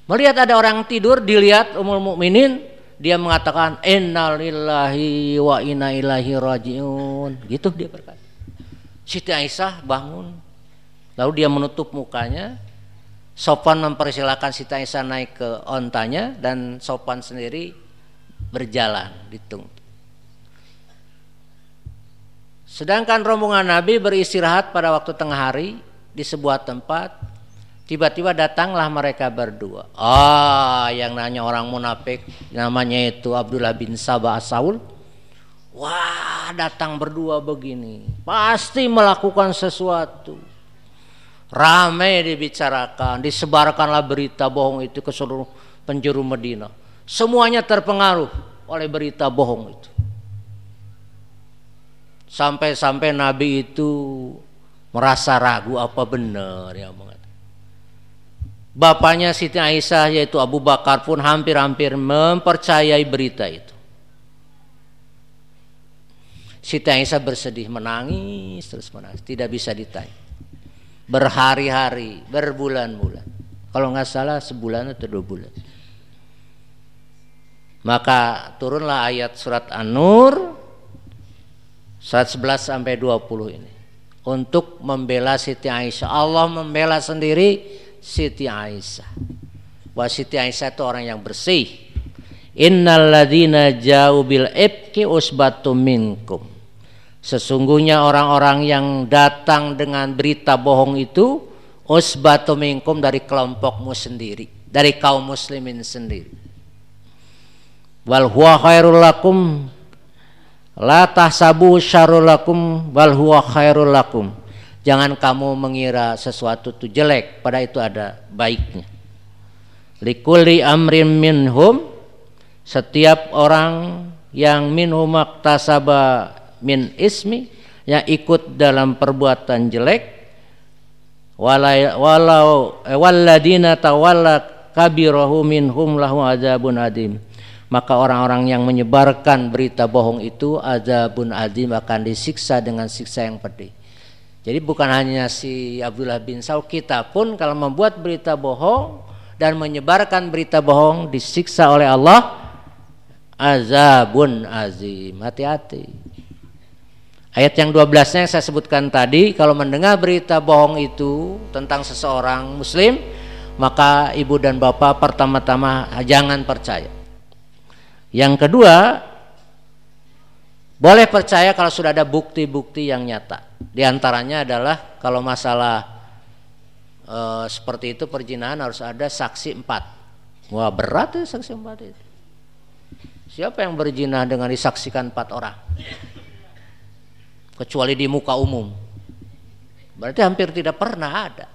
Melihat ada orang tidur, dilihat umul mukminin, dia mengatakan innalillahi wa inna ilaihi rajiun. Gitu dia berkata. Siti Aisyah bangun, Lalu dia menutup mukanya. Sopan mempersilahkan Siti Aisyah naik ke ontanya dan Sopan sendiri berjalan ditung. Sedangkan rombongan Nabi beristirahat pada waktu tengah hari di sebuah tempat. Tiba-tiba datanglah mereka berdua. Ah, yang nanya orang munafik namanya itu Abdullah bin Sabah Saul. Wah, datang berdua begini. Pasti melakukan sesuatu Ramai dibicarakan, disebarkanlah berita bohong itu ke seluruh penjuru Medina. Semuanya terpengaruh oleh berita bohong itu. Sampai-sampai Nabi itu merasa ragu apa benar yang mengatakan. Bapaknya Siti Aisyah yaitu Abu Bakar pun hampir-hampir mempercayai berita itu. Siti Aisyah bersedih menangis terus menangis tidak bisa ditanya berhari-hari, berbulan-bulan. Kalau nggak salah sebulan atau dua bulan. Maka turunlah ayat surat An-Nur surat 11 sampai 20 ini untuk membela Siti Aisyah. Allah membela sendiri Siti Aisyah. Bahwa Siti Aisyah itu orang yang bersih. Innal ladzina ja'u bil usbatum minkum. Sesungguhnya orang-orang yang datang dengan berita bohong itu usbatu minkum dari kelompokmu sendiri, dari kaum muslimin sendiri. Wal huwa khairul lakum la tahsabu syarrul lakum wal huwa khairul lakum. Jangan kamu mengira sesuatu itu jelek, pada itu ada baiknya. Likulli amrin minhum setiap orang yang minhum maktasaba min ismi yang ikut dalam perbuatan jelek walau eh, walladina tawalla kabirahu minhum lahu azabun adim. Maka orang-orang yang menyebarkan berita bohong itu azabun adim akan disiksa dengan siksa yang pedih. Jadi bukan hanya si Abdullah bin Saul kita pun kalau membuat berita bohong dan menyebarkan berita bohong disiksa oleh Allah azabun azim hati-hati Ayat yang 12-nya yang saya sebutkan tadi, kalau mendengar berita bohong itu tentang seseorang muslim, maka ibu dan bapak pertama-tama jangan percaya. Yang kedua, boleh percaya kalau sudah ada bukti-bukti yang nyata. Di antaranya adalah kalau masalah e, seperti itu perjinahan harus ada saksi empat. Wah berat ya saksi empat itu. Siapa yang berjinah dengan disaksikan empat orang? Kecuali di muka umum. Berarti hampir tidak pernah ada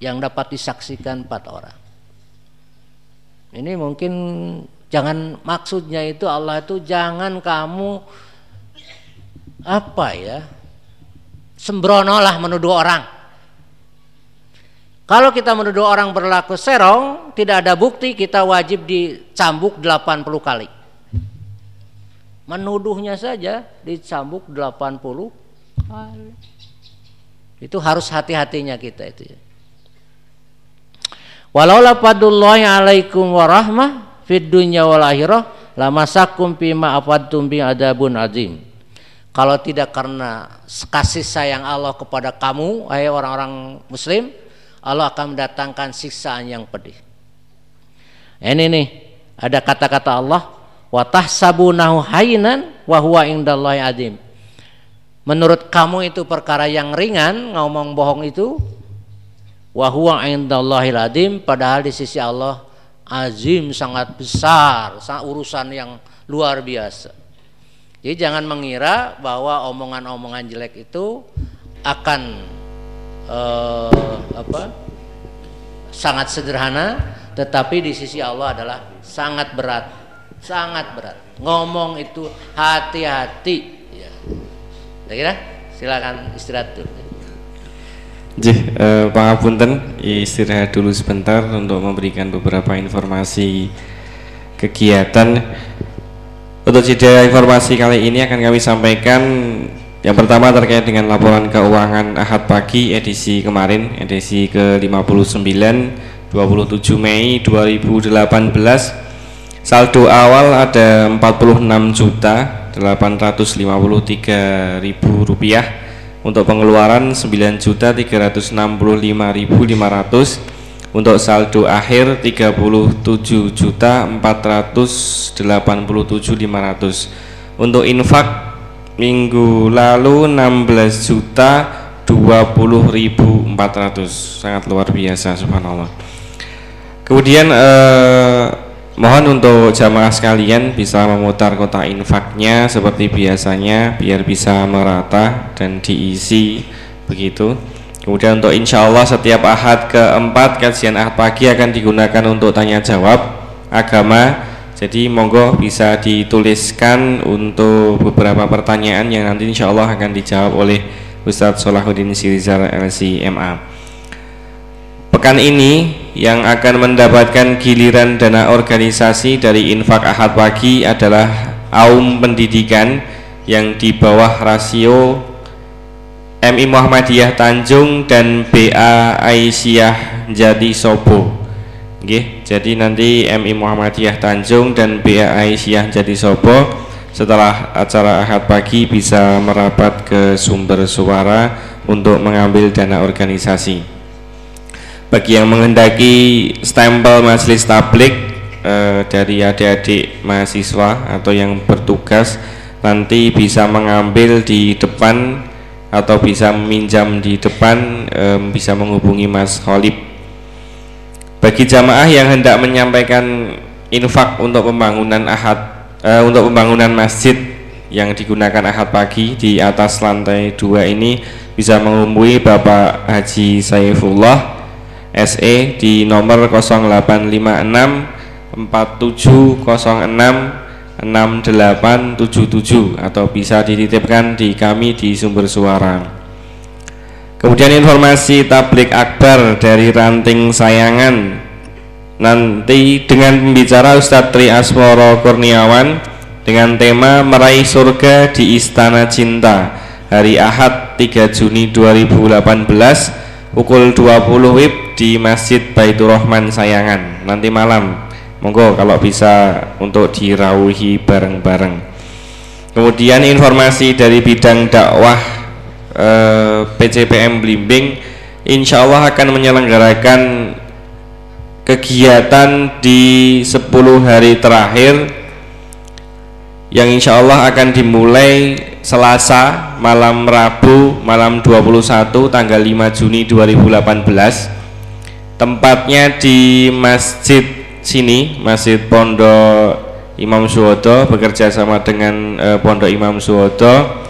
yang dapat disaksikan empat orang. Ini mungkin jangan maksudnya itu Allah itu jangan kamu apa ya sembrono lah menuduh orang. Kalau kita menuduh orang berlaku serong, tidak ada bukti, kita wajib dicambuk 80 kali menuduhnya saja dicambuk 80 kali. Itu harus hati-hatinya kita itu ya. Walau lafadullahi alaikum warahmah fid dunya wal akhirah lamasakum fima afadtum bi adabun azim. Kalau tidak karena kasih sayang Allah kepada kamu, hai orang-orang muslim, Allah akan mendatangkan siksaan yang pedih. Ini nih, ada kata-kata Allah, wa tahsabunahu hayyinan wa huwa indallahi azim. Menurut kamu itu perkara yang ringan, ngomong bohong itu, wa huwa indallahi azim, padahal di sisi Allah azim sangat besar, sangat urusan yang luar biasa. Jadi jangan mengira bahwa omongan-omongan jelek itu akan eh, apa? sangat sederhana, tetapi di sisi Allah adalah sangat berat, sangat berat. Ngomong itu hati-hati. Ya. Kira silakan istirahat dulu. Jih, eh, Punten istirahat dulu sebentar untuk memberikan beberapa informasi kegiatan. Untuk jeda informasi kali ini akan kami sampaikan yang pertama terkait dengan laporan keuangan Ahad pagi edisi kemarin, edisi ke-59 27 Mei 2018. Saldo awal ada 46 juta 853 ribu rupiah. Untuk pengeluaran 9.365.500 untuk saldo akhir 37.487.500 untuk infak minggu lalu 16 juta 20.400 sangat luar biasa subhanallah. Kemudian eh, Mohon untuk jamaah sekalian bisa memutar kotak infaknya seperti biasanya biar bisa merata dan diisi begitu. Kemudian untuk insya Allah setiap ahad keempat kajian ahad pagi akan digunakan untuk tanya jawab agama. Jadi monggo bisa dituliskan untuk beberapa pertanyaan yang nanti insya Allah akan dijawab oleh Ustadz Solahuddin Sirizal LCMA. Pekan ini yang akan mendapatkan giliran dana organisasi dari infak ahad pagi adalah Aum Pendidikan yang di bawah rasio MI Muhammadiyah Tanjung dan BA Aisyah Jati Sobo. Oke, jadi nanti MI Muhammadiyah Tanjung dan BA Aisyah Jati Sobo setelah acara ahad pagi bisa merapat ke sumber suara untuk mengambil dana organisasi bagi yang menghendaki stempel majelis tablik eh, dari adik-adik mahasiswa atau yang bertugas nanti bisa mengambil di depan atau bisa meminjam di depan eh, bisa menghubungi Mas Khalib bagi jamaah yang hendak menyampaikan infak untuk pembangunan ahad eh, untuk pembangunan masjid yang digunakan ahad pagi di atas lantai dua ini bisa menghubungi Bapak Haji Saifullah SE di nomor 0856 4706 6877 atau bisa dititipkan di kami di sumber suara. Kemudian informasi tablik akbar dari ranting sayangan nanti dengan pembicara Ustadz Tri Asmoro Kurniawan dengan tema meraih surga di Istana Cinta hari Ahad 3 Juni 2018 pukul 20 WIB di Masjid Baitur Rahman Sayangan. Nanti malam. Monggo kalau bisa untuk dirauhi bareng-bareng. Kemudian informasi dari bidang dakwah eh, PCPM Blimbing Insya Allah akan menyelenggarakan kegiatan di 10 hari terakhir yang insya Allah akan dimulai Selasa malam Rabu malam 21 tanggal 5 Juni 2018 tempatnya di masjid sini masjid Pondok Imam Suwodo bekerja sama dengan e, Pondok Imam Suwodo.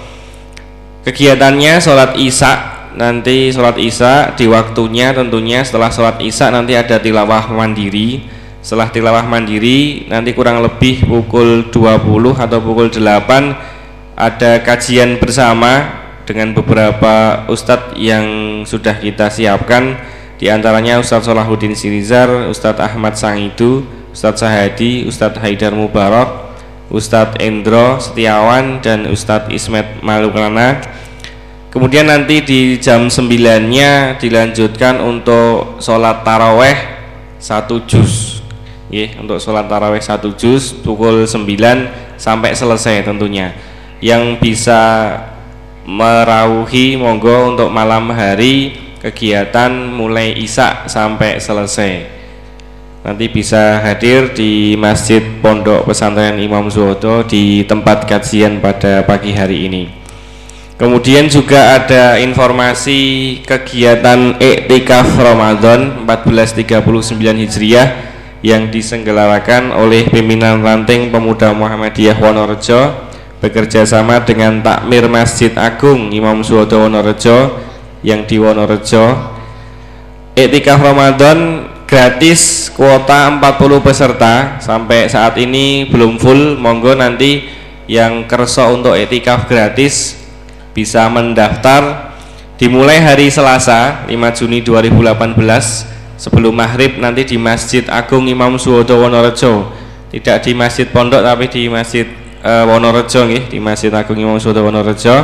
Kegiatannya sholat isya. Nanti sholat isya di waktunya tentunya setelah sholat isya nanti ada tilawah mandiri. Setelah tilawah mandiri nanti kurang lebih pukul 20 atau pukul 8 ada kajian bersama dengan beberapa ustadz yang sudah kita siapkan di antaranya Ustadz Solahuddin Sirizar, Ustadz Ahmad Sangidu, Ustadz Sahadi, Ustadz Haidar Mubarak, Ustadz Endro Setiawan dan Ustadz Ismet Malukrana. Kemudian nanti di jam 9-nya dilanjutkan untuk sholat taraweh satu juz. ya, untuk sholat taraweh satu juz pukul 9 sampai selesai tentunya. Yang bisa merauhi monggo untuk malam hari kegiatan mulai isak sampai selesai nanti bisa hadir di Masjid Pondok Pesantren Imam Zuhodo di tempat kajian pada pagi hari ini. Kemudian juga ada informasi kegiatan Iktikaf Ramadan 1439 Hijriah yang disenggarakan oleh pimpinan ranting pemuda Muhammadiyah Wonorejo bekerja sama dengan Takmir Masjid Agung Imam Suwodo Wonorejo yang di Wonorejo. Iktikaf Ramadan gratis kuota 40 peserta. Sampai saat ini belum full. Monggo nanti yang kerso untuk etikaf gratis bisa mendaftar. Dimulai hari Selasa 5 Juni 2018 sebelum maghrib nanti di Masjid Agung Imam Suwodo Wonorejo tidak di Masjid Pondok tapi di Masjid uh, Wonorejo nih di Masjid Agung Imam Suwodo Wonorejo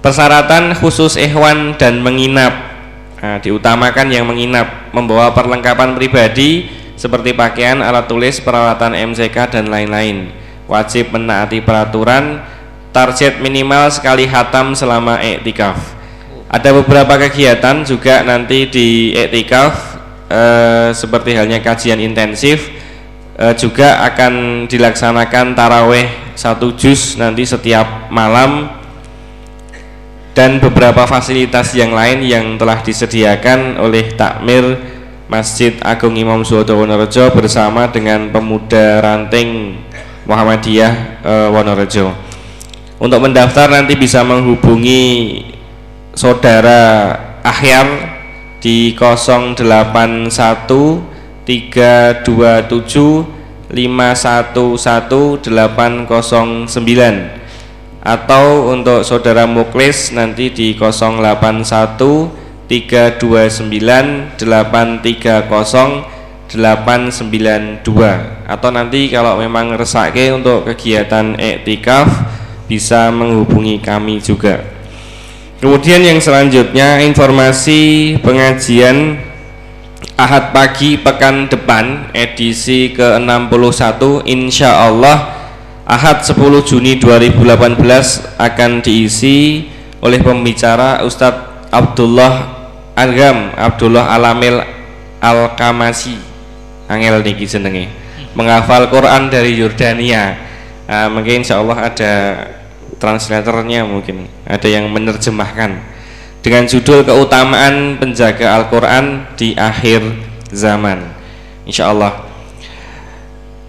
persyaratan khusus ikhwan dan menginap Nah, diutamakan yang menginap, membawa perlengkapan pribadi seperti pakaian, alat tulis, peralatan MCK dan lain-lain. Wajib menaati peraturan, target minimal sekali hatam selama iktikaf. Ada beberapa kegiatan juga nanti di iktikaf eh, seperti halnya kajian intensif eh, juga akan dilaksanakan taraweh satu juz nanti setiap malam dan beberapa fasilitas yang lain yang telah disediakan oleh takmir Masjid Agung Imam Suwodo Wonorejo bersama dengan pemuda ranting Muhammadiyah e, Wonorejo. Untuk mendaftar nanti bisa menghubungi saudara Ahyar di 081 327 511 809 atau untuk saudara Muklis nanti di 081 329 830 892 atau nanti kalau memang resake untuk kegiatan iktikaf bisa menghubungi kami juga. Kemudian yang selanjutnya informasi pengajian Ahad pagi pekan depan edisi ke-61 insya Allah Ahad 10 Juni 2018 akan diisi oleh pembicara Ustadz Abdullah Agam Abdullah Alamil Al-Kamasi. Angel niki jenenge. Menghafal Quran dari Yordania. Uh, mungkin insya Allah ada translatornya mungkin ada yang menerjemahkan dengan judul keutamaan penjaga Al-Quran di akhir zaman insya Allah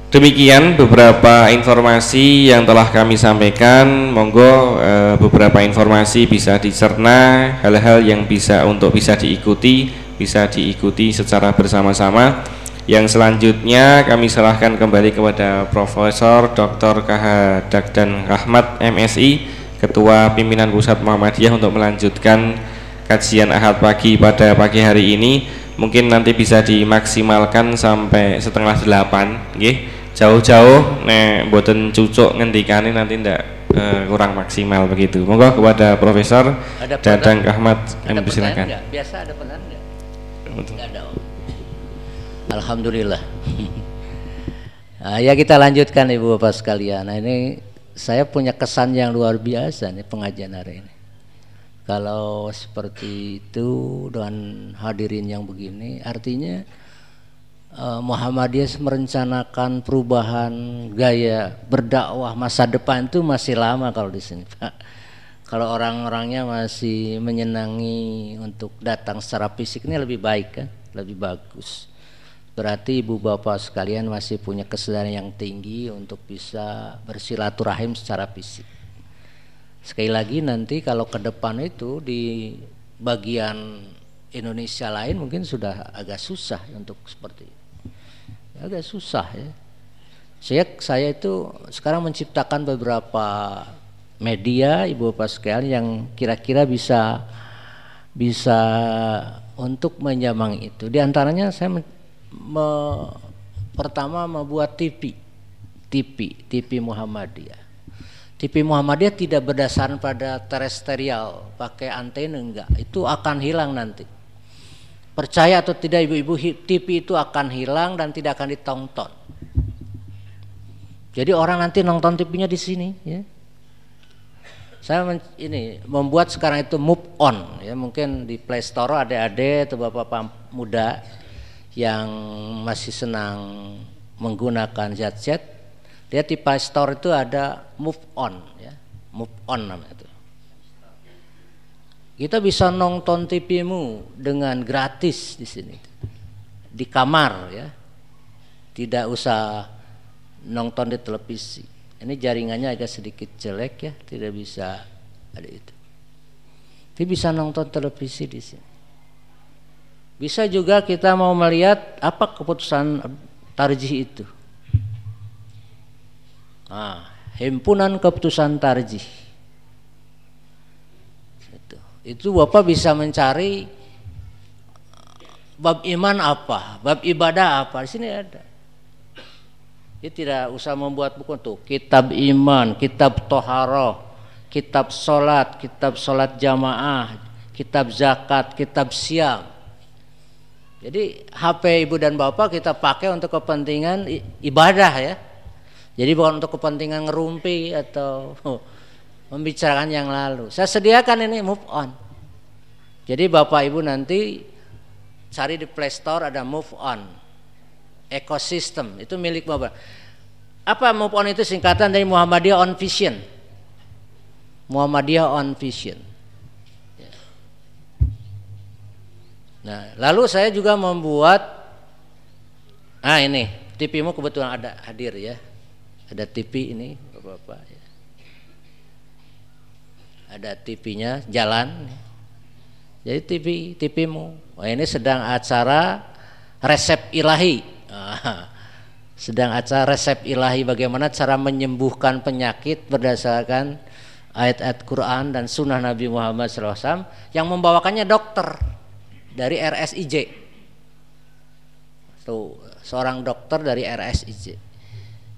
Demikian beberapa informasi yang telah kami sampaikan. Monggo e, beberapa informasi bisa dicerna, hal-hal yang bisa untuk bisa diikuti, bisa diikuti secara bersama-sama. Yang selanjutnya kami serahkan kembali kepada Profesor Dr. KH Dagdan Rahmat MSI, Ketua Pimpinan Pusat Muhammadiyah untuk melanjutkan kajian Ahad pagi pada pagi hari ini. Mungkin nanti bisa dimaksimalkan sampai setengah delapan, okay? jauh-jauh nek buatan cucuk ngendikane nanti ndak uh, kurang maksimal begitu. Monggo kepada Profesor ada Dadang Ahmad ada silakan. Biasa ada penan enggak? Enggak ada. Alhamdulillah. nah, ya kita lanjutkan Ibu Bapak sekalian. Nah, ini saya punya kesan yang luar biasa nih pengajian hari ini. Kalau seperti itu dengan hadirin yang begini artinya uh, Muhammadiyah merencanakan perubahan gaya berdakwah masa depan itu masih lama kalau di sini Pak. Kalau orang-orangnya masih menyenangi untuk datang secara fisik ini lebih baik kan, lebih bagus. Berarti ibu bapak sekalian masih punya kesadaran yang tinggi untuk bisa bersilaturahim secara fisik. Sekali lagi nanti kalau ke depan itu di bagian Indonesia lain mungkin sudah agak susah untuk seperti itu agak susah ya. Saya saya itu sekarang menciptakan beberapa media Ibu Bapak sekalian yang kira-kira bisa bisa untuk menyamang itu. Di antaranya saya me, pertama membuat TV, TV, TV Muhammadiyah. TV Muhammadiyah tidak berdasarkan pada terestrial, pakai antena enggak. Itu akan hilang nanti percaya atau tidak ibu-ibu TV itu akan hilang dan tidak akan ditonton. Jadi orang nanti nonton TV-nya di sini ya. Saya men, ini membuat sekarang itu move on ya mungkin di Play Store ada adik atau bapak-bapak muda yang masih senang menggunakan zat-zat dia di Play Store itu ada move on ya move on namanya itu kita bisa nonton TV-mu dengan gratis di sini di kamar ya tidak usah nonton di televisi. Ini jaringannya agak sedikit jelek ya, tidak bisa ada itu. Tapi bisa nonton televisi di sini. Bisa juga kita mau melihat apa keputusan tarjih itu. Nah, himpunan keputusan tarjih. Itu. Itu Bapak bisa mencari bab iman apa, bab ibadah apa. Di sini ada. Dia tidak usah membuat buku tuh kitab iman, kitab toharoh, kitab solat, kitab solat jamaah, kitab zakat, kitab siam. Jadi HP ibu dan bapak kita pakai untuk kepentingan ibadah ya. Jadi bukan untuk kepentingan ngerumpi atau membicarakan yang lalu. Saya sediakan ini move on. Jadi bapak ibu nanti cari di Play Store ada move on ekosistem itu milik Bapak. Apa move on itu singkatan dari Muhammadiyah on Vision. Muhammadiyah on Vision. Nah, lalu saya juga membuat Ah ini, TV-mu kebetulan ada hadir ya. Ada TV ini Bapak-bapak ya. Ada TV-nya jalan. Jadi TV TV-mu. Ini sedang acara resep ilahi sedang acara resep ilahi bagaimana cara menyembuhkan penyakit berdasarkan ayat-ayat Quran dan sunnah Nabi Muhammad SAW yang membawakannya dokter dari RSIJ tuh seorang dokter dari RSIJ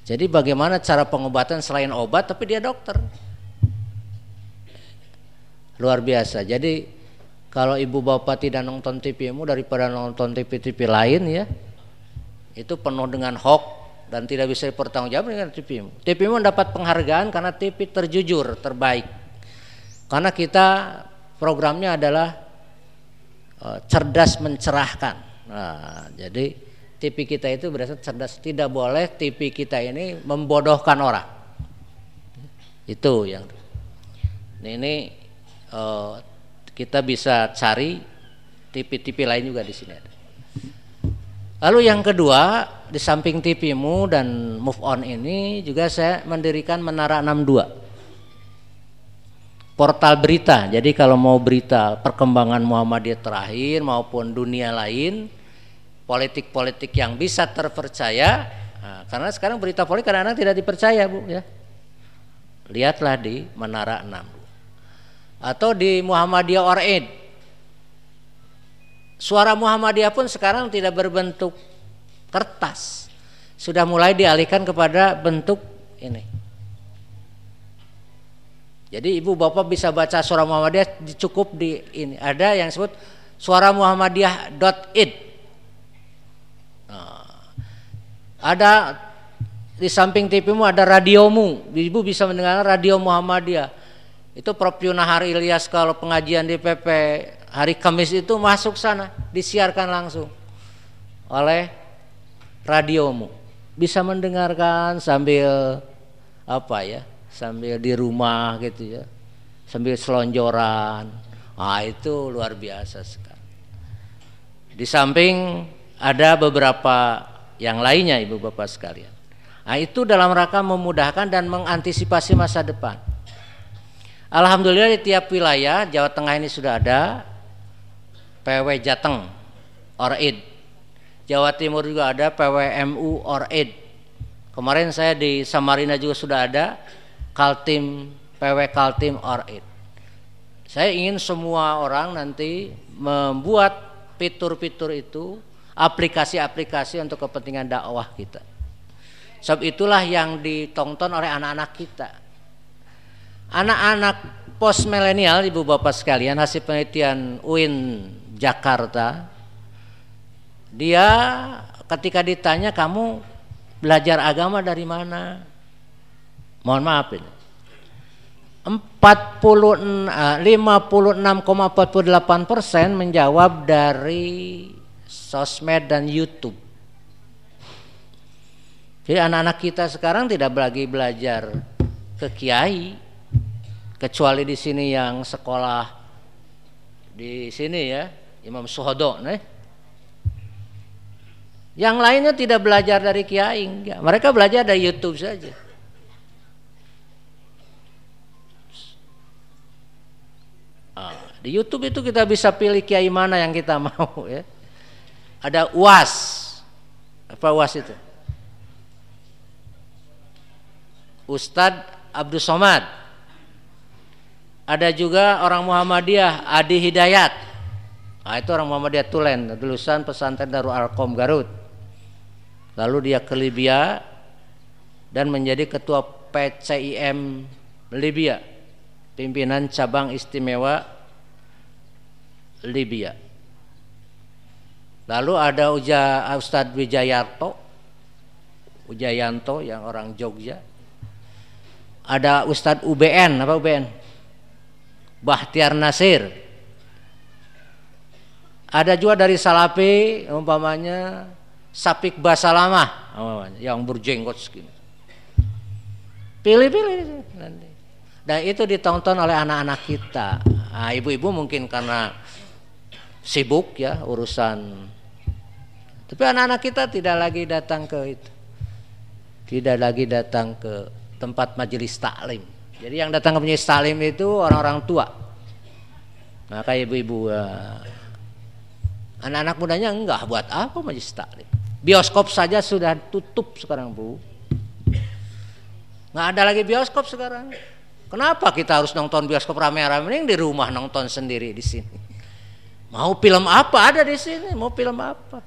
jadi bagaimana cara pengobatan selain obat tapi dia dokter luar biasa jadi kalau ibu bapak tidak nonton TV-mu daripada nonton TV-TV lain ya itu penuh dengan hoax dan tidak bisa dipertanggungjawabkan dengan TVmu. TVmu mendapat penghargaan karena TV terjujur, terbaik. Karena kita programnya adalah cerdas mencerahkan. Nah, jadi TV kita itu berasa cerdas. Tidak boleh TV kita ini membodohkan orang. Itu yang ini, ini uh, kita bisa cari TV-TV lain juga di sini. Lalu yang kedua, di samping TV-mu dan Move On ini juga saya mendirikan Menara 62. Portal berita. Jadi kalau mau berita perkembangan Muhammadiyah terakhir maupun dunia lain, politik-politik yang bisa terpercaya, nah, karena sekarang berita politik kadang-kadang tidak dipercaya, Bu ya. Lihatlah di Menara 62. Atau di Muhammadiyah Oraid Suara Muhammadiyah pun sekarang tidak berbentuk kertas. Sudah mulai dialihkan kepada bentuk ini. Jadi ibu bapak bisa baca suara Muhammadiyah cukup di ini. Ada yang disebut suara Muhammadiyah.id. Nah, ada di samping TV-mu ada radiomu. Ibu bisa mendengar radio Muhammadiyah. Itu Prof Yunahar Ilyas kalau pengajian di PP hari Kamis itu masuk sana disiarkan langsung oleh radiomu bisa mendengarkan sambil apa ya sambil di rumah gitu ya. Sambil selonjoran. Ah itu luar biasa sekali. Di samping ada beberapa yang lainnya ibu bapak sekalian. Nah itu dalam rangka memudahkan dan mengantisipasi masa depan. Alhamdulillah di tiap wilayah Jawa Tengah ini sudah ada PW Jateng Orid. Jawa Timur juga ada PWMU Orid. Kemarin saya di Samarinda juga sudah ada Kaltim PW Kaltim Orid. Saya ingin semua orang nanti membuat fitur-fitur itu aplikasi-aplikasi untuk kepentingan dakwah kita. Sebab itulah yang ditonton oleh anak-anak kita. Anak-anak post milenial ibu bapak sekalian hasil penelitian UIN Jakarta dia ketika ditanya kamu belajar agama dari mana? Mohon maaf ini. 56,48 persen menjawab dari sosmed dan YouTube. Jadi anak-anak kita sekarang tidak lagi belajar ke kiai, kecuali di sini yang sekolah di sini ya Imam Suhodo, nih. Yang lainnya tidak belajar dari kiai. Mereka belajar dari YouTube saja. Ah, di YouTube itu kita bisa pilih kiai mana yang kita mau ya. Ada UAS. Apa UAS itu? Ustadz Abdul Somad. Ada juga orang Muhammadiyah Adi Hidayat. Nah, itu orang Muhammadiyah Tulen, lulusan pesantren Darul Arkom Garut. Lalu dia ke Libya dan menjadi ketua PCIM Libya pimpinan cabang istimewa Libya. Lalu ada Uja Ustadz Wijayarto, Ujayanto yang orang Jogja. Ada Ustadz UBN, apa UBN? Bahtiar Nasir. Ada juga dari Salapi, umpamanya Sapik Basalamah, yang berjenggot segini. Pilih-pilih nanti. Dan itu ditonton oleh anak-anak kita. Nah, ibu-ibu mungkin karena sibuk ya urusan. Tapi anak-anak kita tidak lagi datang ke itu. Tidak lagi datang ke tempat majelis taklim. Jadi yang datang ke majelis taklim itu orang-orang tua. Maka ibu-ibu ya, anak-anak mudanya enggak buat apa majelis taklim. Bioskop saja sudah tutup sekarang bu. Nggak ada lagi bioskop sekarang. Kenapa kita harus nonton bioskop rame-rame yang di rumah nonton sendiri di sini? Mau film apa ada di sini? Mau film apa?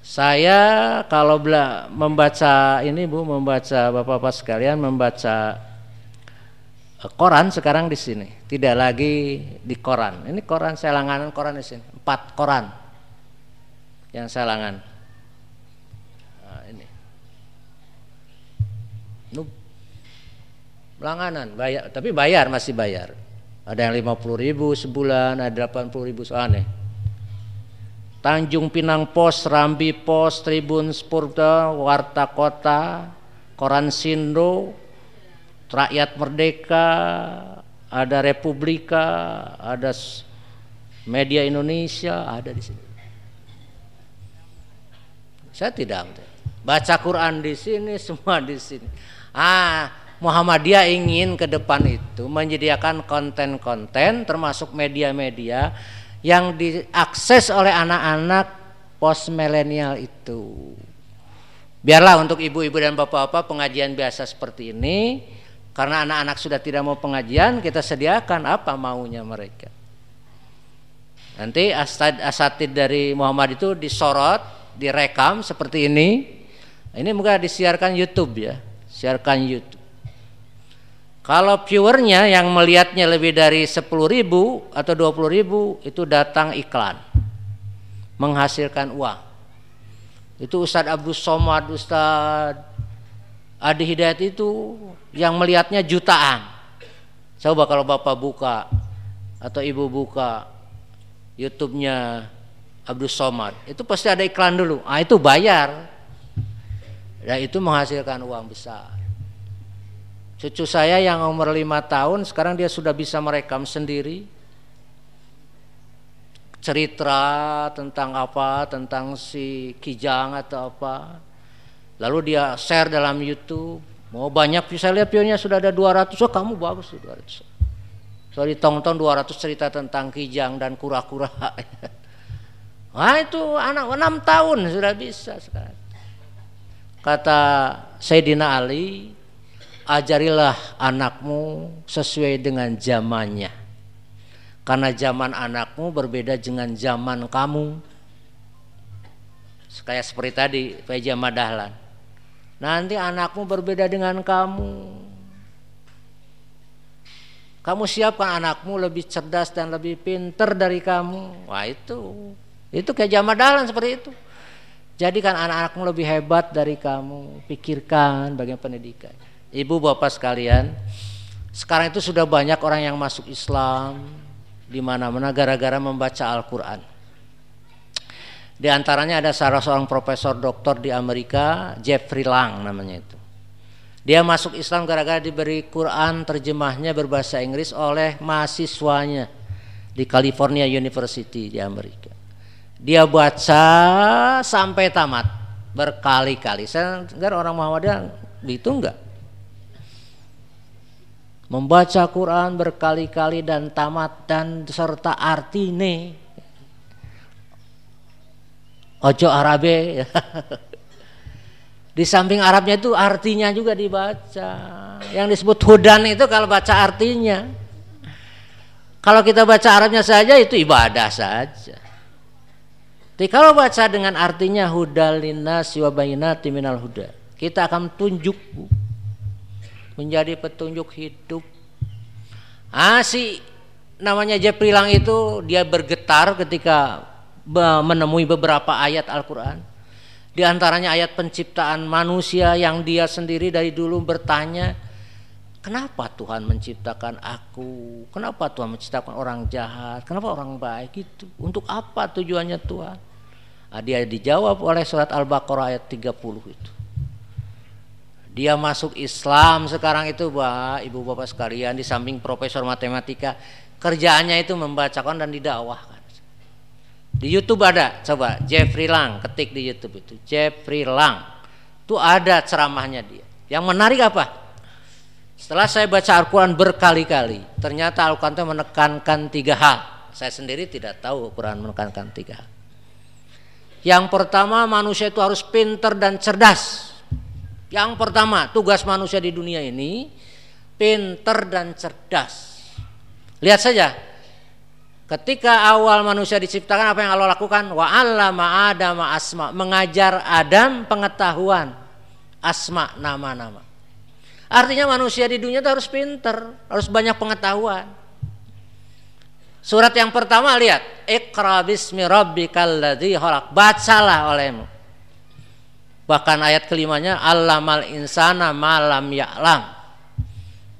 Saya kalau bela, membaca ini Bu, membaca Bapak-bapak sekalian membaca eh, koran sekarang di sini, tidak lagi di koran. Ini koran saya langganan koran di sini, empat koran yang saya langganan. langganan bayar tapi bayar masih bayar ada yang 50 ribu sebulan ada 80 ribu aneh Tanjung Pinang Pos, Rambi Pos, Tribun Spurda, Warta Kota, Koran Sindo, Rakyat Merdeka, ada Republika, ada Media Indonesia, ada di sini. Saya tidak baca Quran di sini, semua di sini. Ah, Muhammadiyah ingin ke depan itu menyediakan konten-konten termasuk media-media yang diakses oleh anak-anak post milenial itu. Biarlah untuk ibu-ibu dan bapak-bapak pengajian biasa seperti ini karena anak-anak sudah tidak mau pengajian, kita sediakan apa maunya mereka. Nanti asatid dari Muhammad itu disorot, direkam seperti ini. Ini moga disiarkan YouTube ya, siarkan YouTube. Kalau viewernya yang melihatnya lebih dari 10 ribu atau 20 ribu itu datang iklan menghasilkan uang. Itu Ustadz Abdul Somad, Ustadz Adi Hidayat itu yang melihatnya jutaan. Coba kalau bapak buka atau ibu buka YouTube-nya Abdul Somad, itu pasti ada iklan dulu. Ah itu bayar. Dan itu menghasilkan uang besar. Cucu saya yang umur lima tahun sekarang dia sudah bisa merekam sendiri cerita tentang apa, tentang si Kijang atau apa. Lalu dia share dalam YouTube. Mau banyak bisa lihat view sudah ada 200. Oh kamu bagus 200. So ditonton 200 cerita tentang Kijang dan kura-kura. Wah itu anak 6 tahun sudah bisa sekarang. Kata Sayyidina Ali, ajarilah anakmu sesuai dengan zamannya. Karena zaman anakmu berbeda dengan zaman kamu. Kayak seperti tadi, Feja Madahlan. Nanti anakmu berbeda dengan kamu. Kamu siapkan anakmu lebih cerdas dan lebih pinter dari kamu. Wah itu, itu kayak jamadalan seperti itu. Jadikan anak-anakmu lebih hebat dari kamu. Pikirkan bagaimana pendidikan. Ibu bapak sekalian, sekarang itu sudah banyak orang yang masuk Islam di mana-mana gara-gara membaca Al-Quran. Di antaranya ada salah seorang profesor doktor di Amerika, Jeffrey Lang namanya itu. Dia masuk Islam gara-gara diberi Quran terjemahnya berbahasa Inggris oleh mahasiswanya di California University di Amerika. Dia baca sampai tamat berkali-kali. Saya dengar orang Muhammadiyah itu enggak. Membaca Quran berkali-kali dan tamat dan serta artine. Ojo Arabe Di samping Arabnya itu artinya juga dibaca. Yang disebut hudan itu kalau baca artinya. Kalau kita baca Arabnya saja itu ibadah saja. Tapi kalau baca dengan artinya hudal linnas wa bayinati minal huda, kita akan tunjuk menjadi petunjuk hidup. Ah si namanya Jeprilang itu dia bergetar ketika menemui beberapa ayat Al-Qur'an di antaranya ayat penciptaan manusia yang dia sendiri dari dulu bertanya, kenapa Tuhan menciptakan aku? Kenapa Tuhan menciptakan orang jahat? Kenapa orang baik itu? Untuk apa tujuannya Tuhan? Nah, dia dijawab oleh surat Al-Baqarah ayat 30 itu. Dia masuk Islam sekarang itu, Pak, Ibu Bapak sekalian, di samping profesor matematika, kerjaannya itu membacakan dan didakwahkan. Di YouTube ada, coba Jeffrey Lang, ketik di YouTube itu Jeffrey Lang. Itu ada ceramahnya dia. Yang menarik apa? Setelah saya baca Al-Quran berkali-kali, ternyata Al-Quran itu menekankan tiga hal. Saya sendiri tidak tahu Al-Quran menekankan tiga hal. Yang pertama manusia itu harus pinter dan cerdas. Yang pertama tugas manusia di dunia ini pinter dan cerdas. Lihat saja Ketika awal manusia diciptakan apa yang Allah lakukan? Wa 'allama Adama asma, mengajar Adam pengetahuan asma nama-nama. Artinya manusia di dunia itu harus pinter, harus banyak pengetahuan. Surat yang pertama lihat, Iqra bismi rabbikal ladzi. Bacalah olehmu. Bahkan ayat kelimanya Allamal insana malam ya'lam.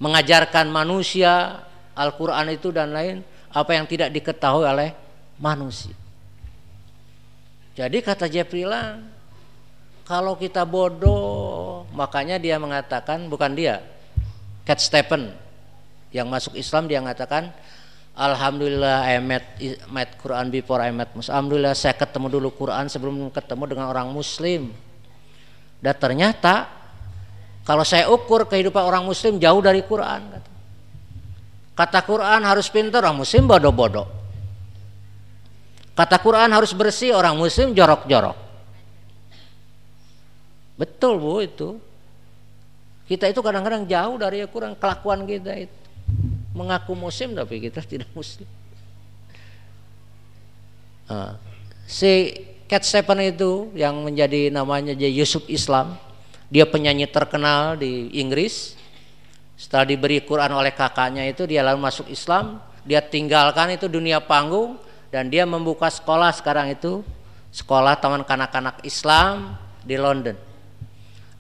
Mengajarkan manusia Al-Qur'an itu dan lain apa yang tidak diketahui oleh manusia. Jadi kata Lang, kalau kita bodoh, makanya dia mengatakan bukan dia, Cat Stephen yang masuk Islam dia mengatakan Alhamdulillah I met, met Quran before I met Muslim. Alhamdulillah saya ketemu dulu Quran sebelum ketemu dengan orang Muslim. Dan ternyata kalau saya ukur kehidupan orang Muslim jauh dari Quran. Kata. Kata Quran harus pintar, orang muslim bodoh-bodoh. Kata Quran harus bersih, orang muslim jorok-jorok. Betul bu itu. Kita itu kadang-kadang jauh dari Quran, kelakuan kita itu. Mengaku muslim tapi kita tidak muslim. Nah, si Cat Stephen itu yang menjadi namanya Yusuf Islam, dia penyanyi terkenal di Inggris setelah diberi Quran oleh kakaknya itu dia lalu masuk Islam, dia tinggalkan itu dunia panggung dan dia membuka sekolah sekarang itu sekolah taman kanak-kanak Islam di London.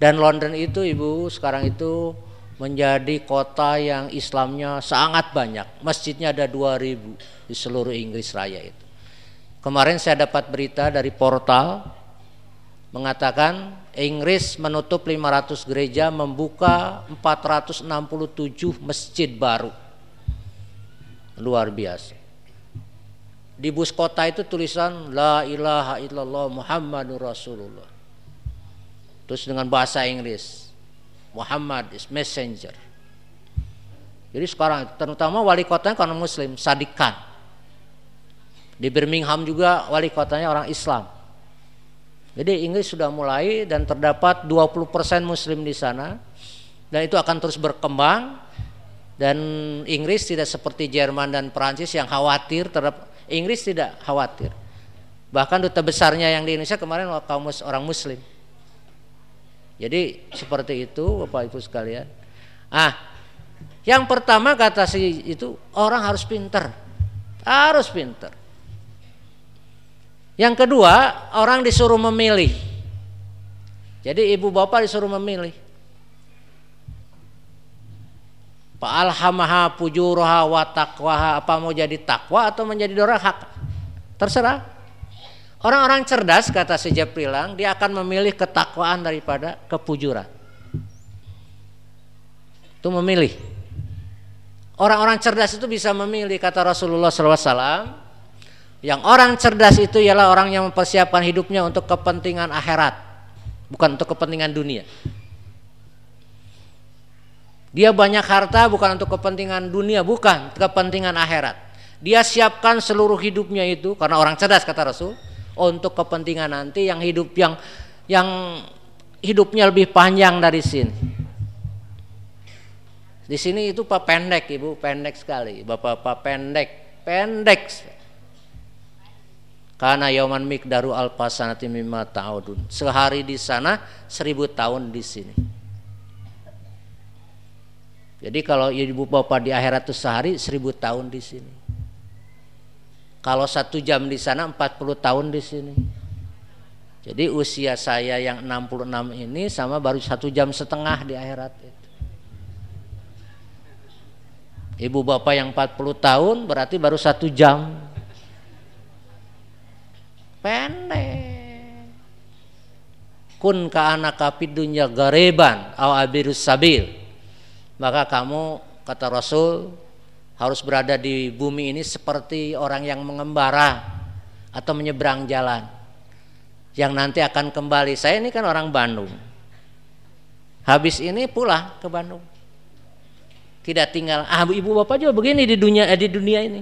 Dan London itu Ibu sekarang itu menjadi kota yang Islamnya sangat banyak. Masjidnya ada 2000 di seluruh Inggris Raya itu. Kemarin saya dapat berita dari portal mengatakan Inggris menutup 500 gereja membuka 467 masjid baru. Luar biasa. Di bus kota itu tulisan la ilaha illallah muhammadur rasulullah. Terus dengan bahasa Inggris Muhammad is messenger. Jadi sekarang terutama wali kotanya karena muslim Sadikan di Birmingham juga wali kotanya orang Islam jadi Inggris sudah mulai dan terdapat 20% muslim di sana dan itu akan terus berkembang dan Inggris tidak seperti Jerman dan Perancis yang khawatir terhadap Inggris tidak khawatir. Bahkan duta besarnya yang di Indonesia kemarin kaum orang muslim. Jadi seperti itu Bapak Ibu sekalian. Ah, Yang pertama kata si itu orang harus pinter. Harus pinter. Yang kedua, orang disuruh memilih. Jadi ibu bapak disuruh memilih. Pak alhamaha pujuruha wa taqwaha apa mau jadi takwa atau menjadi dorahak terserah. Orang-orang cerdas kata si Jeprilang dia akan memilih ketakwaan daripada kepujuran. Itu memilih. Orang-orang cerdas itu bisa memilih kata Rasulullah SAW yang orang cerdas itu ialah orang yang mempersiapkan hidupnya untuk kepentingan akhirat bukan untuk kepentingan dunia dia banyak harta bukan untuk kepentingan dunia, bukan kepentingan akhirat. Dia siapkan seluruh hidupnya itu karena orang cerdas kata Rasul untuk kepentingan nanti yang hidup yang yang hidupnya lebih panjang dari sini. Di sini itu pak pendek ibu pendek sekali, bapak-bapak pendek pendek. Karena Yoman Mikdaru Alpasanati Mimma Ta'udun. Sehari di sana, seribu tahun di sini. Jadi kalau ibu bapak di akhirat itu sehari seribu tahun di sini. Kalau satu jam di sana 40 tahun di sini. Jadi usia saya yang 66 ini sama baru satu jam setengah di akhirat itu. Ibu bapak yang 40 tahun berarti baru satu jam. Pendek. Kun ka anak kapid dunya gareban aw abirus sabil maka kamu kata Rasul harus berada di bumi ini seperti orang yang mengembara atau menyeberang jalan yang nanti akan kembali. Saya ini kan orang Bandung. Habis ini pulang ke Bandung. Tidak tinggal ah ibu bapak juga begini di dunia eh, di dunia ini.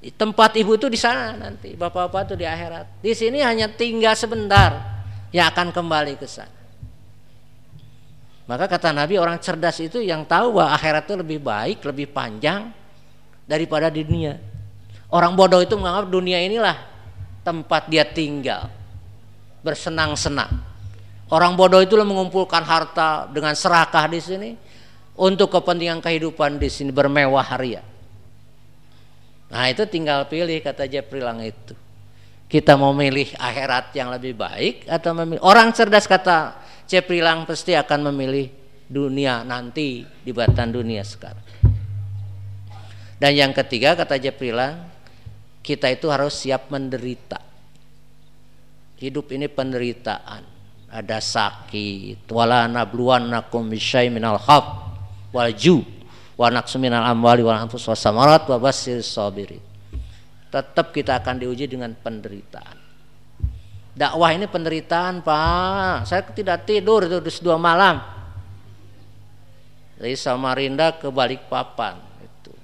Tempat ibu itu di sana nanti, bapak-bapak itu di akhirat. Di sini hanya tinggal sebentar yang akan kembali ke sana. Maka kata Nabi orang cerdas itu yang tahu bahwa akhirat itu lebih baik, lebih panjang daripada di dunia. Orang bodoh itu menganggap dunia inilah tempat dia tinggal, bersenang-senang. Orang bodoh itu mengumpulkan harta dengan serakah di sini untuk kepentingan kehidupan di sini bermewah ria. Nah itu tinggal pilih kata Jeprilang itu. Kita mau milih akhirat yang lebih baik atau memilih orang cerdas kata Ceprilang pasti akan memilih dunia nanti di batan dunia sekarang. Dan yang ketiga kata Ceprilang, kita itu harus siap menderita. Hidup ini penderitaan. Ada sakit, wala nabluwannakum bisyai minal khaf wal ju wa naqsu minal amwali wal anfus wasamarat wa basyir sabirin. Tetap kita akan diuji dengan penderitaan. Dakwah ini penderitaan pak. Saya tidak tidur itu dua malam. Dari Samarinda ke Balikpapan itu.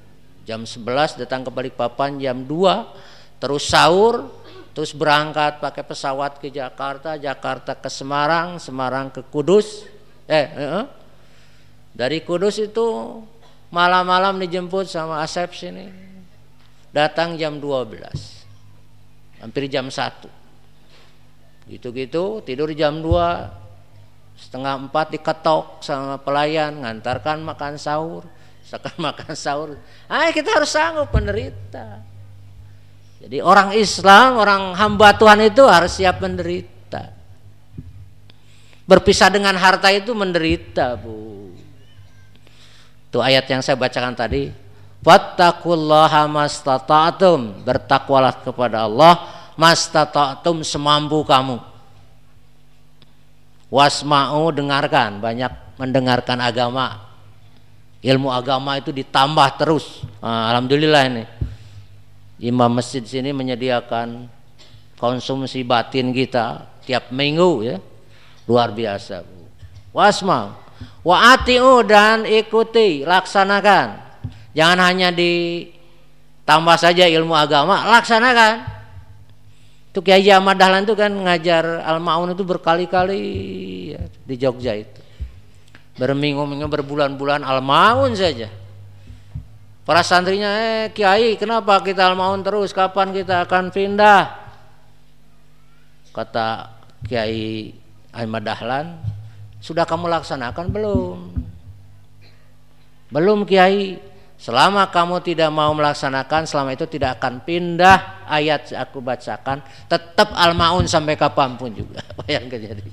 Jam 11 datang ke Balikpapan jam 2 terus sahur terus berangkat pakai pesawat ke Jakarta Jakarta ke Semarang Semarang ke Kudus. Eh, eh, eh. dari Kudus itu malam-malam dijemput sama Asep sini. Datang jam 12 hampir jam 1 gitu-gitu tidur jam 2 setengah empat diketok sama pelayan ngantarkan makan sahur. Sekarang makan sahur. Ah kita harus sanggup menderita jadi orang Islam orang hamba Tuhan itu harus siap menderita. Berpisah dengan harta itu menderita bu itu ayat yang saya bacakan tadi. Fattakullaha mastata'tum. Bertakwalah kepada Allah mastata'tum semampu kamu. Wasma'u dengarkan. Banyak mendengarkan agama. Ilmu agama itu ditambah terus. Nah, alhamdulillah ini. Imam masjid sini menyediakan konsumsi batin kita tiap minggu ya. Luar biasa wasma wa atiu dan ikuti laksanakan jangan hanya ditambah saja ilmu agama laksanakan itu Kiai Ahmad Dahlan itu kan ngajar Al-Maun itu berkali-kali ya, di Jogja itu. Berminggu-minggu berbulan-bulan Al-Maun saja. Para santrinya, eh Kiai kenapa kita Al-Maun terus? Kapan kita akan pindah? Kata Kiai Ahmad Dahlan, sudah kamu laksanakan belum? Belum Kiai, selama kamu tidak mau melaksanakan, selama itu tidak akan pindah ayat aku bacakan, tetap al-maun sampai kapan pun juga. Bayangkan jadi.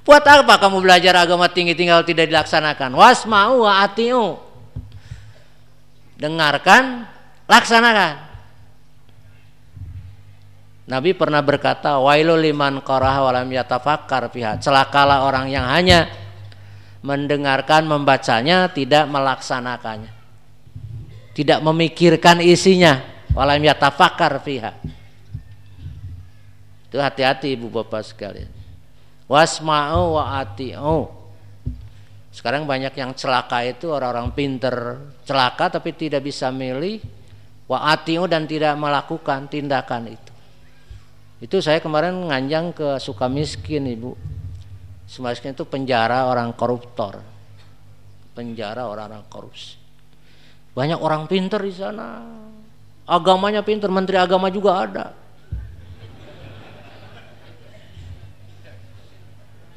Buat apa kamu belajar agama tinggi tinggal tidak dilaksanakan? Wasma'u wa atiu. Dengarkan, laksanakan. Nabi pernah berkata, "Wailul liman qara'ah wa lam yatafakkar fiha." Celakalah orang yang hanya mendengarkan, membacanya, tidak melaksanakannya. Tidak memikirkan isinya, walam yatafakkar fiha. Itu hati-hati Ibu Bapak sekalian. Wasma'u wa ati'u. Sekarang banyak yang celaka itu orang-orang pinter celaka tapi tidak bisa milih wa ati'u dan tidak melakukan tindakan itu. Itu saya kemarin nganjang ke Sukamiskin Ibu. Sukamiskin itu penjara orang koruptor. Penjara orang-orang korupsi. Banyak orang pinter di sana. Agamanya pinter, menteri agama juga ada.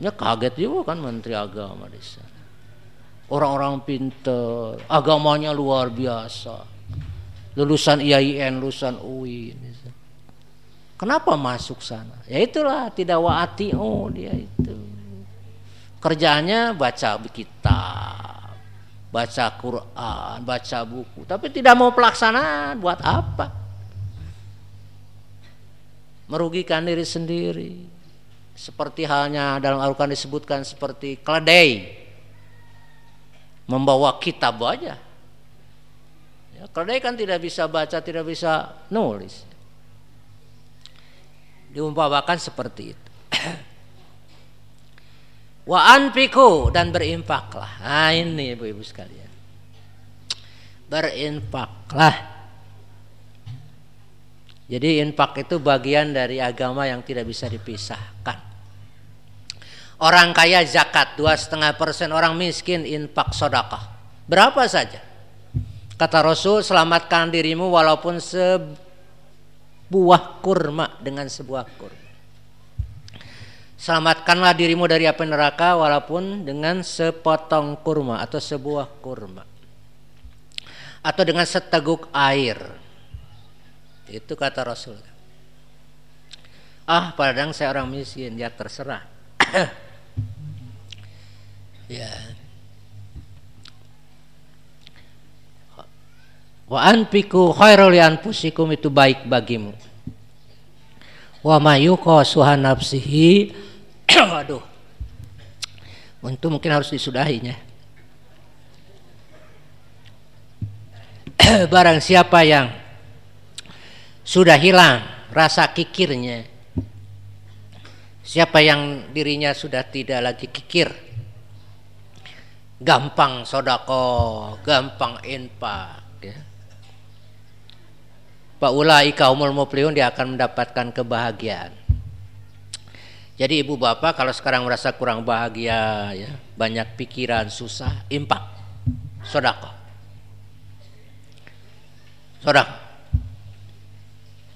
Ya kaget juga kan menteri agama di sana. Orang-orang pinter, agamanya luar biasa. Lulusan IAIN, lulusan UIN. Kenapa masuk sana? Ya itulah tidak waati oh dia itu. Kerjanya baca kitab, baca Quran, baca buku, tapi tidak mau pelaksanaan buat apa? Merugikan diri sendiri. Seperti halnya dalam Al-Quran disebutkan seperti keledai membawa kitab aja. Ya, keledai kan tidak bisa baca, tidak bisa nulis diumpamakan seperti itu. Wa anfiku dan berinfaklah. Nah ini ibu-ibu sekalian. Berinfaklah. Jadi infak itu bagian dari agama yang tidak bisa dipisahkan. Orang kaya zakat dua setengah persen, orang miskin infak sodakah. Berapa saja? Kata Rasul, selamatkan dirimu walaupun se buah kurma dengan sebuah kurma. Selamatkanlah dirimu dari api neraka walaupun dengan sepotong kurma atau sebuah kurma. Atau dengan seteguk air. Itu kata Rasul. Ah, padahal saya orang miskin, ya terserah. ya. Wa anfiku khairul anfusikum itu baik bagimu. Wa mayuqa suhan nafsihi waduh. Untuk mungkin harus disudahinya. Barang siapa yang sudah hilang rasa kikirnya Siapa yang dirinya sudah tidak lagi kikir Gampang sodako Gampang infak Faulai kaumul muflihun dia akan mendapatkan kebahagiaan. Jadi ibu bapak kalau sekarang merasa kurang bahagia ya, banyak pikiran susah, impak, sodako. Sodako.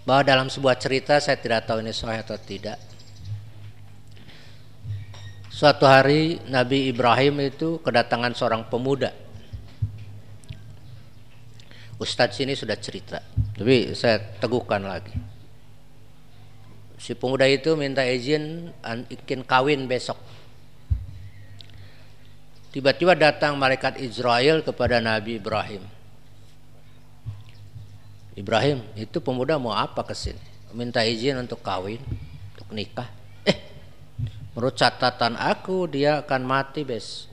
Bahwa dalam sebuah cerita saya tidak tahu ini sahih atau tidak. Suatu hari Nabi Ibrahim itu kedatangan seorang pemuda Ustadz sini sudah cerita, tapi saya teguhkan lagi. Si pemuda itu minta izin ingin kawin besok. Tiba-tiba datang malaikat Israel kepada Nabi Ibrahim. Ibrahim, itu pemuda mau apa ke sini? Minta izin untuk kawin, untuk nikah. Eh, menurut catatan aku dia akan mati bes,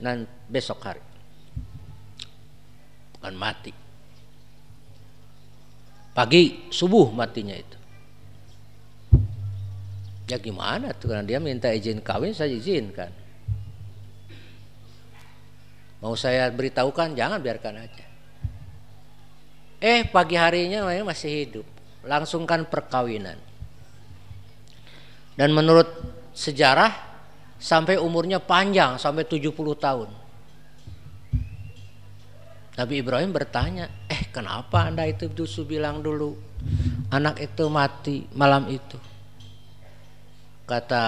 besok hari. Bukan mati Pagi subuh matinya itu. Ya gimana tuh karena dia minta izin kawin saya izinkan. Mau saya beritahukan jangan biarkan aja. Eh pagi harinya masih hidup. Langsungkan perkawinan. Dan menurut sejarah sampai umurnya panjang sampai 70 tahun. Nabi Ibrahim bertanya, eh kenapa anda itu dusu bilang dulu anak itu mati malam itu? Kata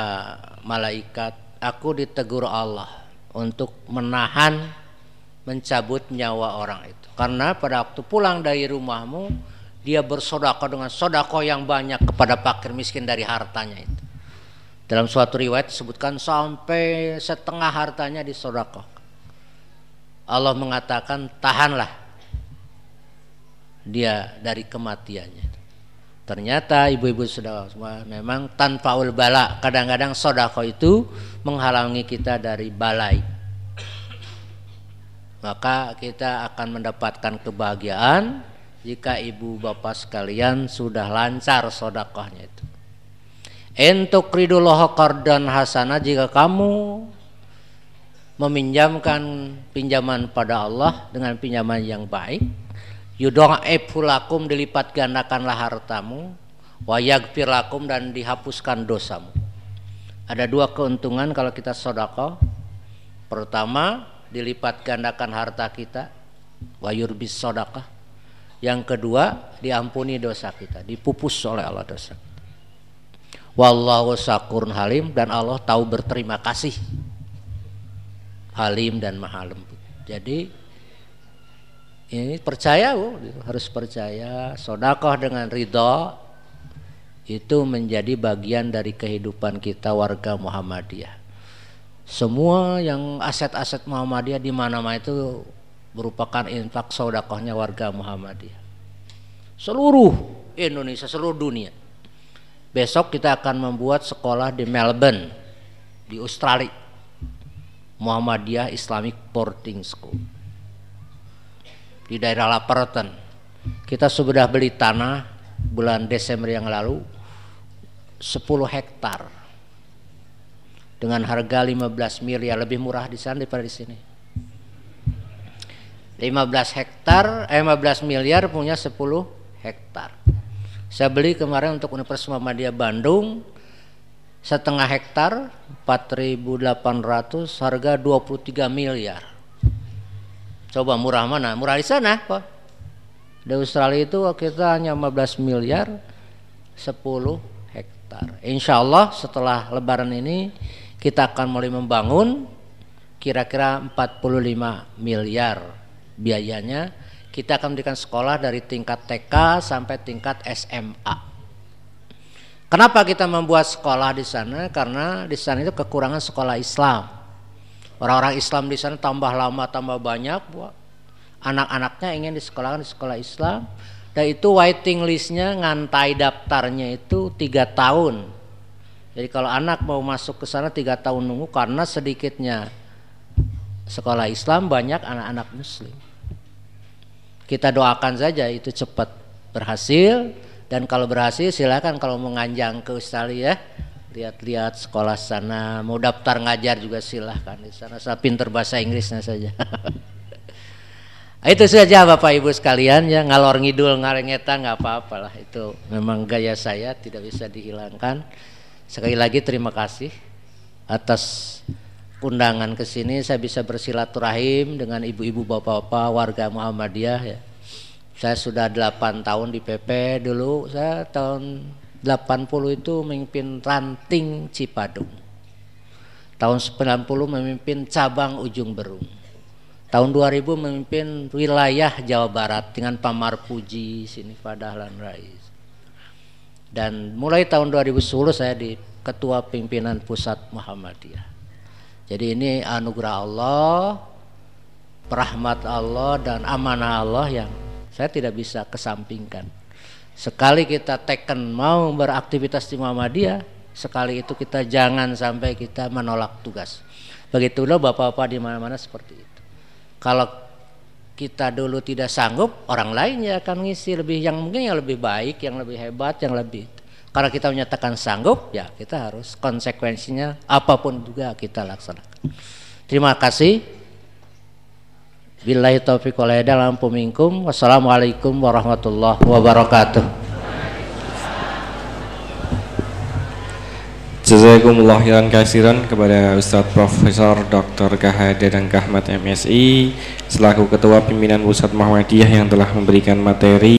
malaikat, aku ditegur Allah untuk menahan mencabut nyawa orang itu. Karena pada waktu pulang dari rumahmu, dia bersodako dengan sodako yang banyak kepada fakir miskin dari hartanya itu. Dalam suatu riwayat disebutkan sampai setengah hartanya disodako. Allah mengatakan tahanlah dia dari kematiannya. Ternyata ibu-ibu sudah semua memang tanpa ul bala. Kadang-kadang sodako itu menghalangi kita dari balai. Maka kita akan mendapatkan kebahagiaan jika ibu bapak sekalian sudah lancar sodakohnya itu. Entuk ridullah qardan hasana jika kamu meminjamkan pinjaman pada Allah dengan pinjaman yang baik. Yudha'if lakum dilipat gandakanlah hartamu. Wa yaghfir lakum dan dihapuskan dosamu. Ada dua keuntungan kalau kita sodako. Pertama dilipat gandakan harta kita. Wa yurbis sodakah yang kedua diampuni dosa kita. Dipupus oleh Allah dosa wallahu sakurun halim dan Allah tahu berterima kasih halim dan maha lembut jadi ini percaya harus percaya sodakoh dengan ridho itu menjadi bagian dari kehidupan kita warga Muhammadiyah. Semua yang aset-aset Muhammadiyah di mana-mana itu merupakan infak sodakohnya warga Muhammadiyah. Seluruh Indonesia, seluruh dunia. Besok kita akan membuat sekolah di Melbourne, di Australia. Muhammadiyah Islamic Boarding School di daerah Laperton. Kita sudah beli tanah bulan Desember yang lalu 10 hektar dengan harga 15 miliar lebih murah di sana daripada di sini. 15 hektar, eh, 15 miliar punya 10 hektar. Saya beli kemarin untuk Universitas Muhammadiyah Bandung setengah hektar 4.800 harga 23 miliar Coba murah mana? Murah di sana kok. Di Australia itu kita hanya 15 miliar 10 hektar. Insya Allah setelah lebaran ini kita akan mulai membangun kira-kira 45 miliar biayanya. Kita akan memberikan sekolah dari tingkat TK sampai tingkat SMA. Kenapa kita membuat sekolah di sana? Karena di sana itu kekurangan sekolah Islam. Orang-orang Islam di sana tambah lama tambah banyak, anak-anaknya ingin disekolahkan di sekolah Islam. Dan itu waiting listnya ngantai daftarnya itu tiga tahun. Jadi kalau anak mau masuk ke sana tiga tahun nunggu karena sedikitnya sekolah Islam banyak anak-anak Muslim. Kita doakan saja itu cepat berhasil dan kalau berhasil silakan kalau menganjang ke Australia lihat-lihat sekolah sana. Mau daftar ngajar juga silahkan di sana saya pinter bahasa Inggrisnya saja. Itu saja Bapak Ibu sekalian ya. Ngalor ngidul ngarengeta nggak apa-apa lah. Itu memang gaya saya tidak bisa dihilangkan. Sekali lagi terima kasih atas undangan ke sini. Saya bisa bersilaturahim dengan ibu-ibu bapak-bapak warga Muhammadiyah ya saya sudah 8 tahun di PP dulu saya tahun 80 itu memimpin ranting Cipadung. Tahun 90 memimpin cabang Ujung Berung. Tahun 2000 memimpin wilayah Jawa Barat dengan Pamar Puji, sini Padahlan Rais. Dan mulai tahun 2010 saya di ketua pimpinan pusat Muhammadiyah. Jadi ini anugerah Allah, rahmat Allah dan amanah Allah yang saya tidak bisa kesampingkan. Sekali kita teken mau beraktivitas di Muhammadiyah, sekali itu kita jangan sampai kita menolak tugas. Begitulah bapak-bapak di mana-mana seperti itu. Kalau kita dulu tidak sanggup, orang lain ya akan ngisi lebih yang mungkin yang lebih baik, yang lebih hebat, yang lebih. Kalau kita menyatakan sanggup, ya kita harus konsekuensinya apa pun juga kita laksanakan. Terima kasih. Billahi taufiq wal hidayah lampu minkum. Wassalamualaikum warahmatullahi wabarakatuh. Jazakumullah khairan kasiran kepada Ustadz Profesor Dr. KHD dan Kahmat MSI selaku Ketua Pimpinan Pusat Muhammadiyah yang telah memberikan materi